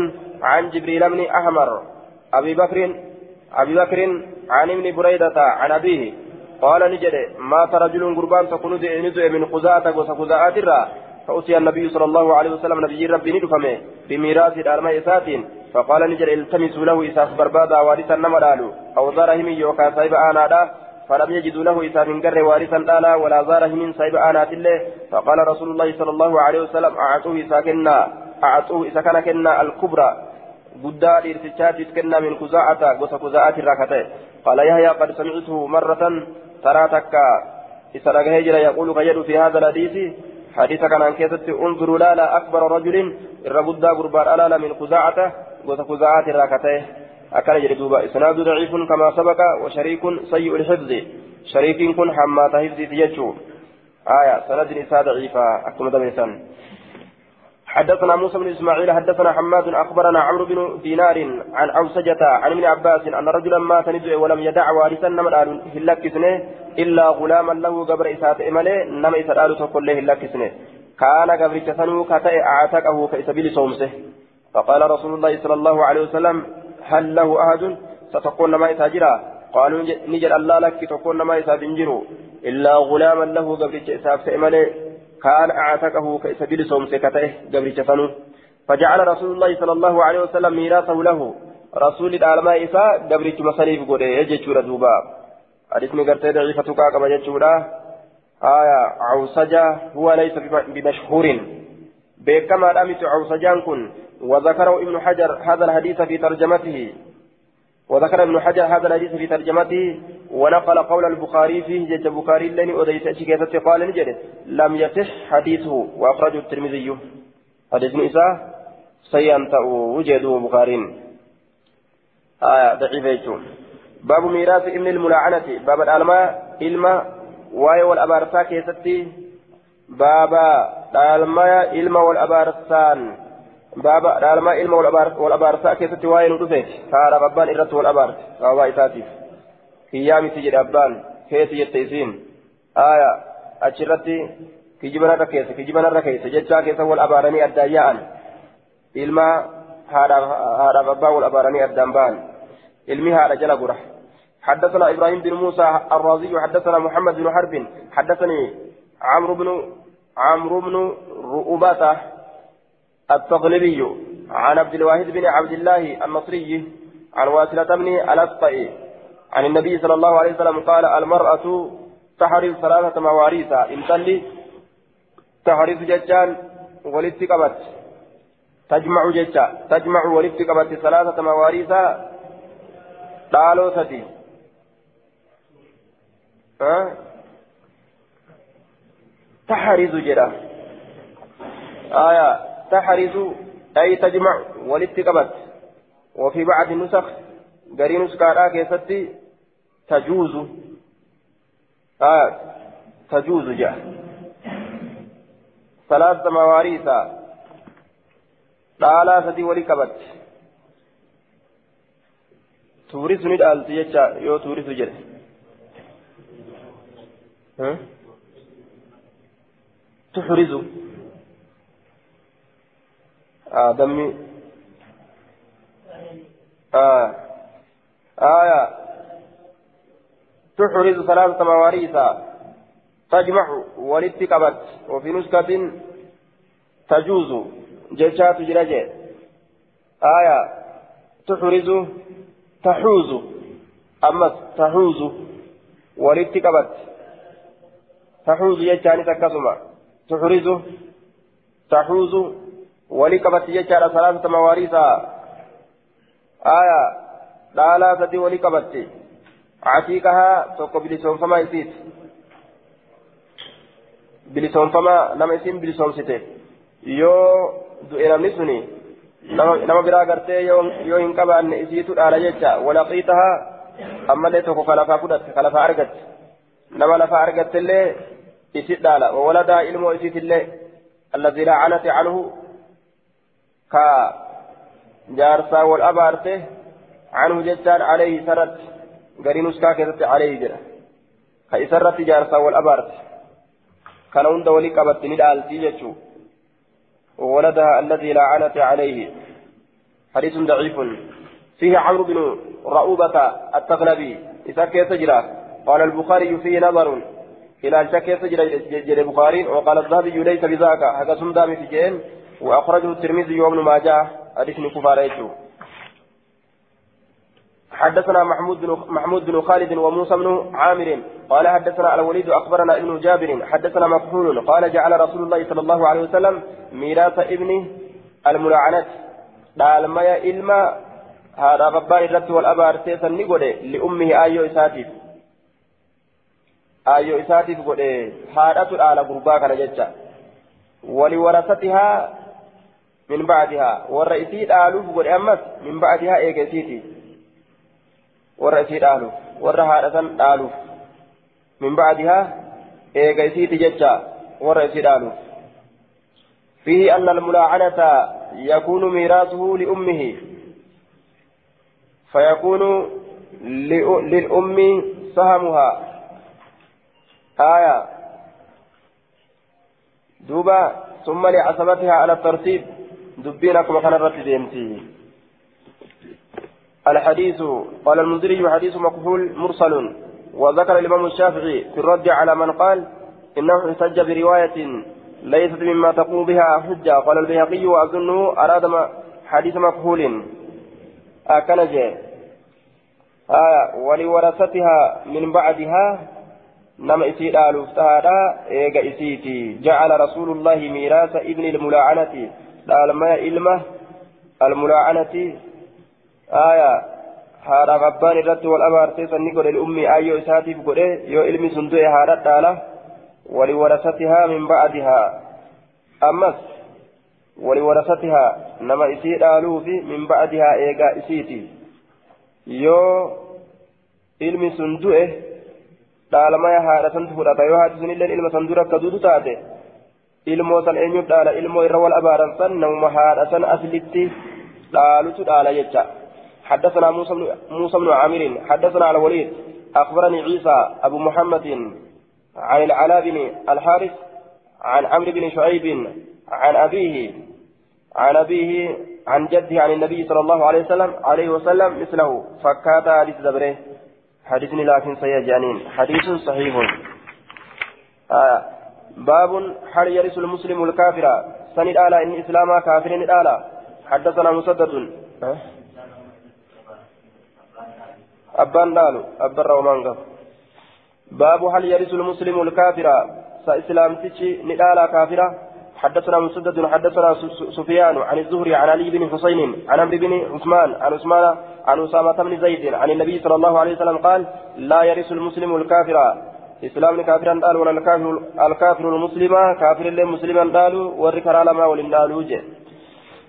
عن جبريل بن أحمر. أبي بكر أبي بكر عن ابن بريدة عن أبيه. قال نجد مات رجل قربان تكون ندعي من خزاعة قوس خزاعة الرا فأتي النبي صلى الله عليه وسلم نبي ربي ندفمه بميراث الأرماء إسات فقال نجد التمسوا له إساس بربادا وارثا نمرالو أو ضرهم يوكا سايب آنا فلم يجدوا له إساف قر وارثا لا ولا زارهم سايب آنات الله فقال رسول الله صلى الله عليه وسلم أعطوه إساكنا أعطوه إساكنا كنا الكبرى guddaa dhiirtichaatiif kennaa min kuzaa'ata gosa kuzaa'aati irraa ka ta'e qaala yahyaa qad samictuhu marratan taraa takka isa dhagahee jira yaquulu jedhu fi haadha alhadiisi hadiisa kanaan keessatti unzuruu laala akbara rajulin irra guddaa gurbaan alaala min kuzaa'ata gosa kuzaa'aati irraa ka ta'e akkana jedhe duuba isnaadu daciifun kamaa sabaqa wa shariikun sayyi'u lxifzi shariikiin kun حدثنا موسى بن إسماعيل حدثنا حماد أخبرنا عمرو بن دينار عن أوسجة عن ابن عباس أن رجلا مات ندعي ولم يدع وارثا نمر هلكسنه إلا غلاما له قبر إسات إملة نم إسات تقول له كان قبر تسنو كتئ أعتقه كاسبيل صومسه. فقال رسول الله صلى الله عليه وسلم هل له أحد؟ ستقول ما يتاجرا قالوا نجد الله لك تقول ما يتاجروا إلا غلاما له قبر إسات إملة كان أعتقه كسبيل صوم سكته قبل جفنه فجعل رسول الله صلى الله عليه وسلم ميراثه له. رسول العالماء إساء قبل مصاريف قوله يجتشور دوبا. حديثني قرتي ضعيفتك كما يجتشورا آية عوسجة هو ليس بمشهور. بكما رمت عوسجان كن. وذكره ابن حجر هذا الحديث في ترجمته. وذكر ابن حجر هذا الحديث في ترجمته ونقل قول البخاري فيه جج البخاري لن أديت أشكيتة قال نجد لم يصح حديثه وأخرجه الترمذي. حديث نساء سينتأ وجده بخاري. آية ضعيف باب ميراث ابن الملاعنة باب الألماء إلما واي والأبارسا كيستي. باب الألماء إلما والأبارسان dhufe haadhaaf abbaan irratti wal abaarte sababaa isaatiif kiyyaa miti jedhe abbaan keeti jette isiin aaya achirratti kijibanarra keessa kijibanarra keessa jechaa keessa wal abaaranii addaan yaa'an ilma haadhaaf abbaan wal abaaranii addaan ba'an ilmi haadha jala gura حدثنا إبراهيم بن موسى الرازي حدثنا محمد بن حرب حدثني عمرو بن عمرو بن رؤبته التغلبي عن عبد الواحد بن عبد الله النصري عن واسلة بن الأسطئ عن النبي صلى الله عليه وسلم قال المرأة تحرز ثلاثة مواريث. إن تلي تحرز ججان ولدت قبت تجمع ججا. تجمع ولدت قبت ثلاثة مواريث. قالوا ستي أه؟ تحرز جدا آية. تحرز أي تجمع ولتقبت وفي بعض النسخ قري نسخة كيستي تجوز آه تجوز جاء ثلاث مواريث walii qabatti tuurisu ni dhaalti jecha yoo tuurisu jedhe tuxrizu آدمي آه. آية. تحرز ثلاثة مواريث. تجمع ولدت قبت وفي نسخة تجوز. جيشات جرجة آية. تحرز. تحوز. أما تحوز ولدت قبت تحوز جيشان تكسما تحرز. تحوز ولي قبت يجعل ثلاثة مواريث آية لا سدي ولي قبت عتيقها توقع بلسون فما يسيت بلسون فما نما يسين بلسون سيته yoo du'e namni suni nama biraa gartee yoo hin qabaanne isiitu dhaala jecha walaqiitaha ammallee tokko ka lafaa fudhatte ka lafaa argatte nama lafaa argattellee isit dhaala wawaladaa ilmoo isiitillee alladii laacanate canhu ka jaarsaa wal abaarte عنه جتان عليه سرت قرين اسكا كذت عليه جرا كيسرت جارسا والأبارت كان عند ولي قبت ندالتي جتشو وولدها الذي لعنت عليه حديث ضعيف فيه عمرو بن رؤوبة التغلبي إذا كيف تجرى قال البخاري فيه نظر إلى الشكيس جل البخاري وقال الذهبي ليس بذاك هذا سندام في جين وأخرجه الترمذي وابن ماجه حديث كفار حدثنا محمود بن محمود بن خالد وموسى بن عامر. قال حدثنا الوليد أخبرنا ابن جابر. حدثنا مكحول قال جعل رسول الله صلى الله عليه وسلم ميراث ابنه الملاعنة قال ما إلما هذا غبان الرد والأبار سيسا نقول لأمه آيو إساتيف. آيو إساتيف قول هذا على قربا كان ولورثتها من بعدها. والرئيسي آلوف قول أمس من بعدها إيجاسيتي والرئيسي آلوف والرهادة آلوف من بعدها إيجاسيتي ججا والرئيسي آلوف فيه أن الملاعنة يكون ميراثه لأمه. فيكون للأم سهمها. آية. دوبا ثم لعصبتها على الترتيب. دبينكم كان الرتب الحديث قال المنذري حديث مقبول مرسل. وذكر الإمام الشافعي في الرد على من قال إنه احتج برواية ليست مما تقوم بها حجة. قال البيهقي وأظنه أراد حديث مكهول أكن جاء آه ولورثتها من بعدها. نما إسيد آلوفتها إيجا إسيتي. جعل رسول الله ميراث ابن الملاعنة. لالما إلمة الملاعنة آية haadha abbaan irratti wal abaartee sanni godhe ilmi ayyoo isaatiif godhe yoo ilmi sun du'e haadha dhaala ولورثتها من بعدها أمس ولورثتها نما إسيد آلوف من بعدها إيقا إسيتي يو ilmi sun du'e dhaalama haadha santu fudhata yoo haati sunillee ilma san dura akka duutu taate ilmoo san eenyuuf dhaala? Ilmoo irra wal abaaran san namuma haadha san aslitti dhaalutu dhaala jecha. حدثنا موسى بن موسى بن عامر حدثنا على الوليد أخبرني عيسى أبو محمد عن العلاء بن الحارث عن عمرو بن شعيب عن أبيه عن أبيه عن جده عن النبي صلى الله عليه وسلم عليه وسلم مثله فكات حديث دبره حديث لكن سيجانين حديث صحيح آه باب هل يرث المسلم الكافر. سند آلا إن إسلاما كافر آلا. حدثنا مسدد. أه؟ أبان دالو أبان رومان باب هل يرث المسلم الكافر. سإسلام تشي ندالا كافرة حدثنا مسدد حدثنا سفيان عن الزهري عن علي بن حسين عن عمرو بن عثمان عن عثمان عن أسامة بن زيد عن النبي صلى الله عليه وسلم قال لا يرث المسلم الكافر. قال ولا الكافر الكافر المسلم كافر اللي مسلما قالوا والركر على ما ولن قالوا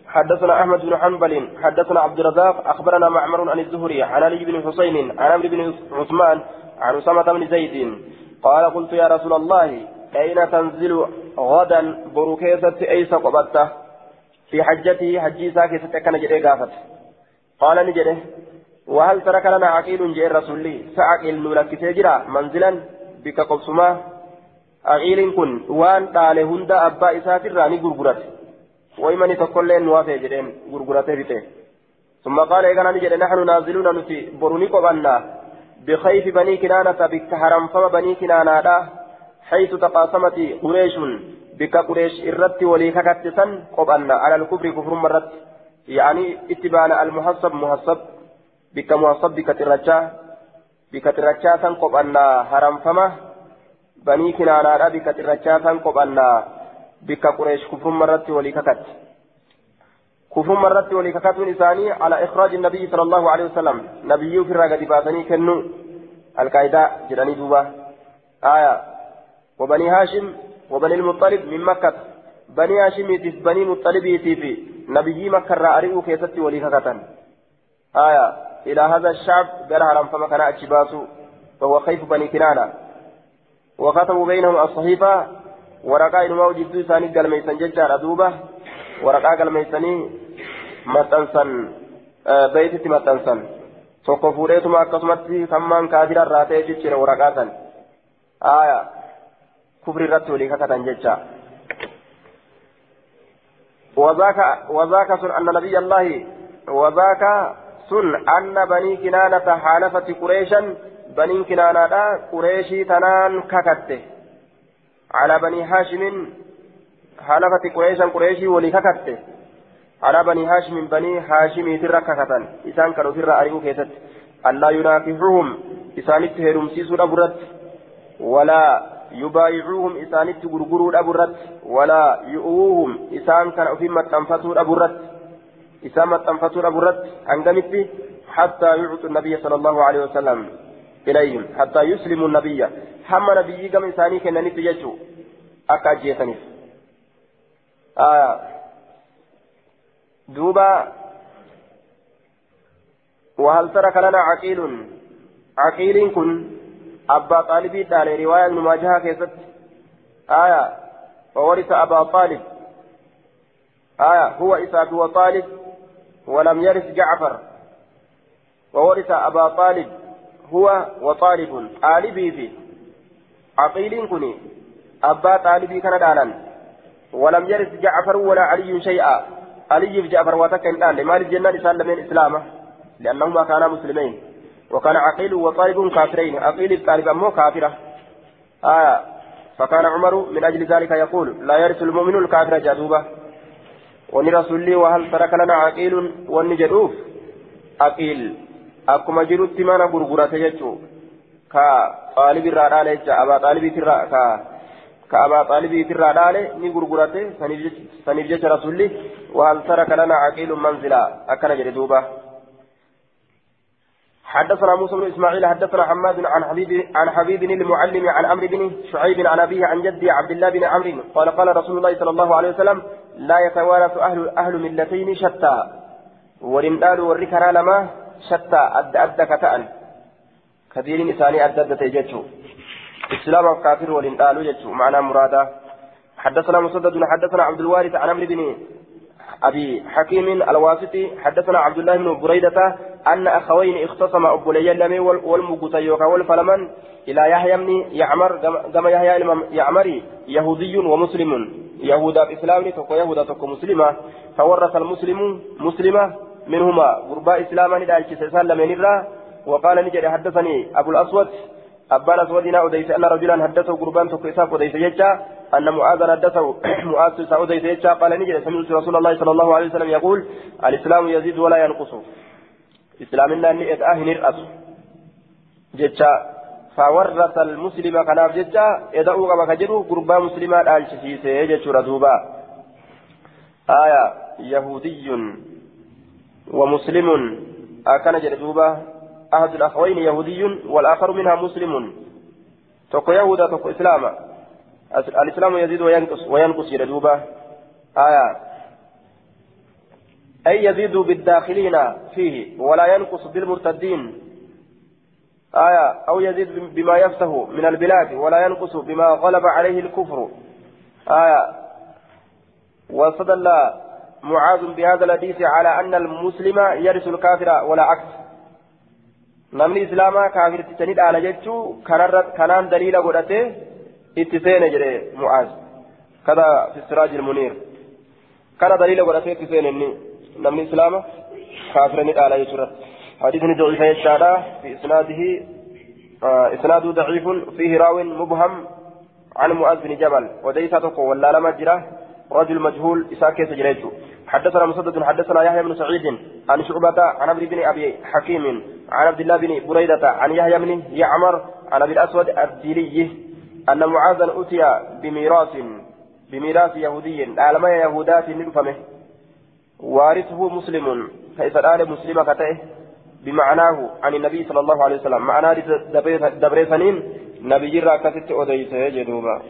حدثنا احمد بن حنبل حدثنا عبد الرزاق اخبرنا معمر عن الزهري عن علي بن حسين عن عمرو بن عثمان عن أسامة بن زيد قال قلت يا رسول الله أين تنزل غدا بروكيزة أيس قبضته في حجته حجي ساكي كان جري قافت قال نجري وهل ترك لنا عقيل جاء الرسول لي سعقل نولك تجرى منزلا بك قبسما عقيل كن وان قال هند أبا إسافر راني غرغرت وإيماني تقول لين وافي جرين غرغرته بته ثم قال إذا نجري نحن نازلون نتي بروني قبلنا بخيف بني كنانة بك حرم فما بني كنانة حيث تقاسمت قريش بك قريش الرت ولي ككتسا قبلنا على الكفر كفر مرت يعني اتباع المحصب محصب بك محصب بك ترجع بك ترجع قبلنا حرم فما بني كنانة بك ترجع قبلنا بك قريش كفر مرت ولي ككت كفر مرت ولككات إنساني على إخراج النبي صلى الله عليه وسلم نبي في الرقد باسني كنو القاعدة جراني دوبا آية وبني هاشم وبني المطلب من مكة بني هاشم يتف بني مطلب يتف نبي مكة رأرئوا كيست ولككات آية إلى هذا الشعب قال هرم فما كان أتشباسو فهو خيف بني كنانة. وكتبوا بينهم الصحيفة ورقائن موجود ثاني قال ميسن ججار أدوبة ورقا قال ميسني maxxansan beeytitti maxxansan tokko fuudheetuma akkasumatti sammaan kaafira irraa ta'e jechuudha waraqaa san aaya kufri irratti walii kakatan jecha وذاك وذاك أن نبي الله وذاك sun anna banii kinaanata haalafati qureeshan baniin kinaanaadha qureeshii tanaan kakatte. Calaa banii haashimin haalafati qureeshan qureeshii walii kakatte. Calaa banii haashimin banii haashimiitirra kakatan isaan kan ofirra ari'uu keessatti. Allaa yunaaficuhum isaanitti heerumsiisuu dhabu irratti walaa yubaayicuuhum isaanitti gurguruu dhabu irratti walaa yu'uuhum isaan kan ofin maxxanfatuu dhabu irratti أبرت إسان متنفتوا أبرت أنقمت حتى يعطوا النبي صلى الله عليه وسلم إليهم حتى يسلموا النبي. هم نبي كم إنساني كان نتيجته أكاجيتني آه. دوبا. وهل ترك لنا عقيل؟ عقيل كن. أبا طالب دال رواية المواجهة كيست. آية وورث أبا طالب. آية هو إسحاق وطالب ولم يرث جعفر وورث أبا طالب هو وطالب. طالبي في عقيل كني أبا طالبي كان دانا ولم يرث جعفر ولا علي شيئا. علي في جعفر وتكن دان لمال الجنة لسان من إسلامه. لأنهما كانا مسلمين. وكان عقيل وطالب كافرين. عقيل الطالب أمه كافرة. آية فكان عمر من أجل ذلك يقول لا يرث المؤمن الكافر wanni rasulli wahal taraka lana aqilun wanni jedhuuf aqil akkuma jirutti mana gurgurate jechu ka xaalibirraa dhaale jecha abaa xaalibiitirraa ka ka abaa xaalibiitirraa dhaale ni gurgurate saniif jecha rasulli wahal taraka lana aqilun manzila akkana jedhe duuba. حدثنا موسى بن إسماعيل حدثنا حماد عن حبيب عن حبيب المعلم عن عمرو بن شعيب عن أبيه عن جدي عبد الله بن عمرو. قال قال رسول الله صلى الله عليه وسلم لا يتوارث أهل أهل ملتين شتى. ورندال والركرا لما شتى أد أد كتأن. كثير إنساني أد أد تيجتشو. إسلام كافر ولن قالوا جتشو. معنى مرادا. حدثنا مسدد حدثنا عبد الوارث عن عمرو بن أبي حكيم الواسطي حدثنا عبد الله بن بريدة أن أخوين اختصما أبو ليلمي والمقتيوكا والفلمن إلى يحيى بن يعمر كما يحيى يعمري يهودي ومسلم. يهودا إسلامي تكو يهودا تكو مسلمة. فورث المسلم مسلمة منهما غرباء إسلاما ندالك سيسان لمن وقال نجري حدثني أبو الأسود أبان أسود أديس أن رجلا حدثه غربان تكو إساف أديس يجا. أن معاذ حدثه معاذ أديس يجا قال نجري سمعت رسول الله صلى الله عليه وسلم يقول الإسلام يزيد ولا ينقص. إسلامنا أن أهن الأس جتا فورث المسلم كناف جتا يدعو كما كجرو غربا مسلما دالش سيسي جتشو ردوبا. آية. يهودي ومسلم. أكن جلدوبة أحد الأخوين يهودي والآخر منها مسلم. تكو يهودا تكو إسلاما الإسلام يزيد وينقص وينقص جلدوبة آية. أي يزيد بالداخلين فيه ولا ينقص بالمرتدين. آية. أو يزيد بما يفته من البلاد ولا ينقص بما غلب عليه الكفر. آية. وصدل معاذ بهذا الحديث على أن المسلم يرث الكافر ولا عكس. namni islaamaa ala jechuu kanaan daliila godhate itti seene jedhe mu'aaz kada fi siraajil muniir kana daliila godhate itti seene inni namni islaama kaafira ni dhaala jechuudha hadiisni daciifa jechaadha fi isnaadihi isnaadu daciifun fiihi raawin mubham عن معاذ بن جبل وديسا تقو ولا لما جرى رجل مجهول إساكي سجريته حدثنا مسدد حدثنا يحيى بن سعيد عن شعبة عن عبد بن أبي حكيم عن عبد الله بن بريدة عن يحيى بن يعمر عن أبي الأسود الديلي أن معاذا أتي بميراث بميراث يهودي. العالم يهودات نفهمه وارثه مسلم. فإذا الآل مسلم كتئه. بمعناه عن النبي صلى الله عليه وسلم. معناه دبريسنين نبي جرى كتت أديسه جدوبا.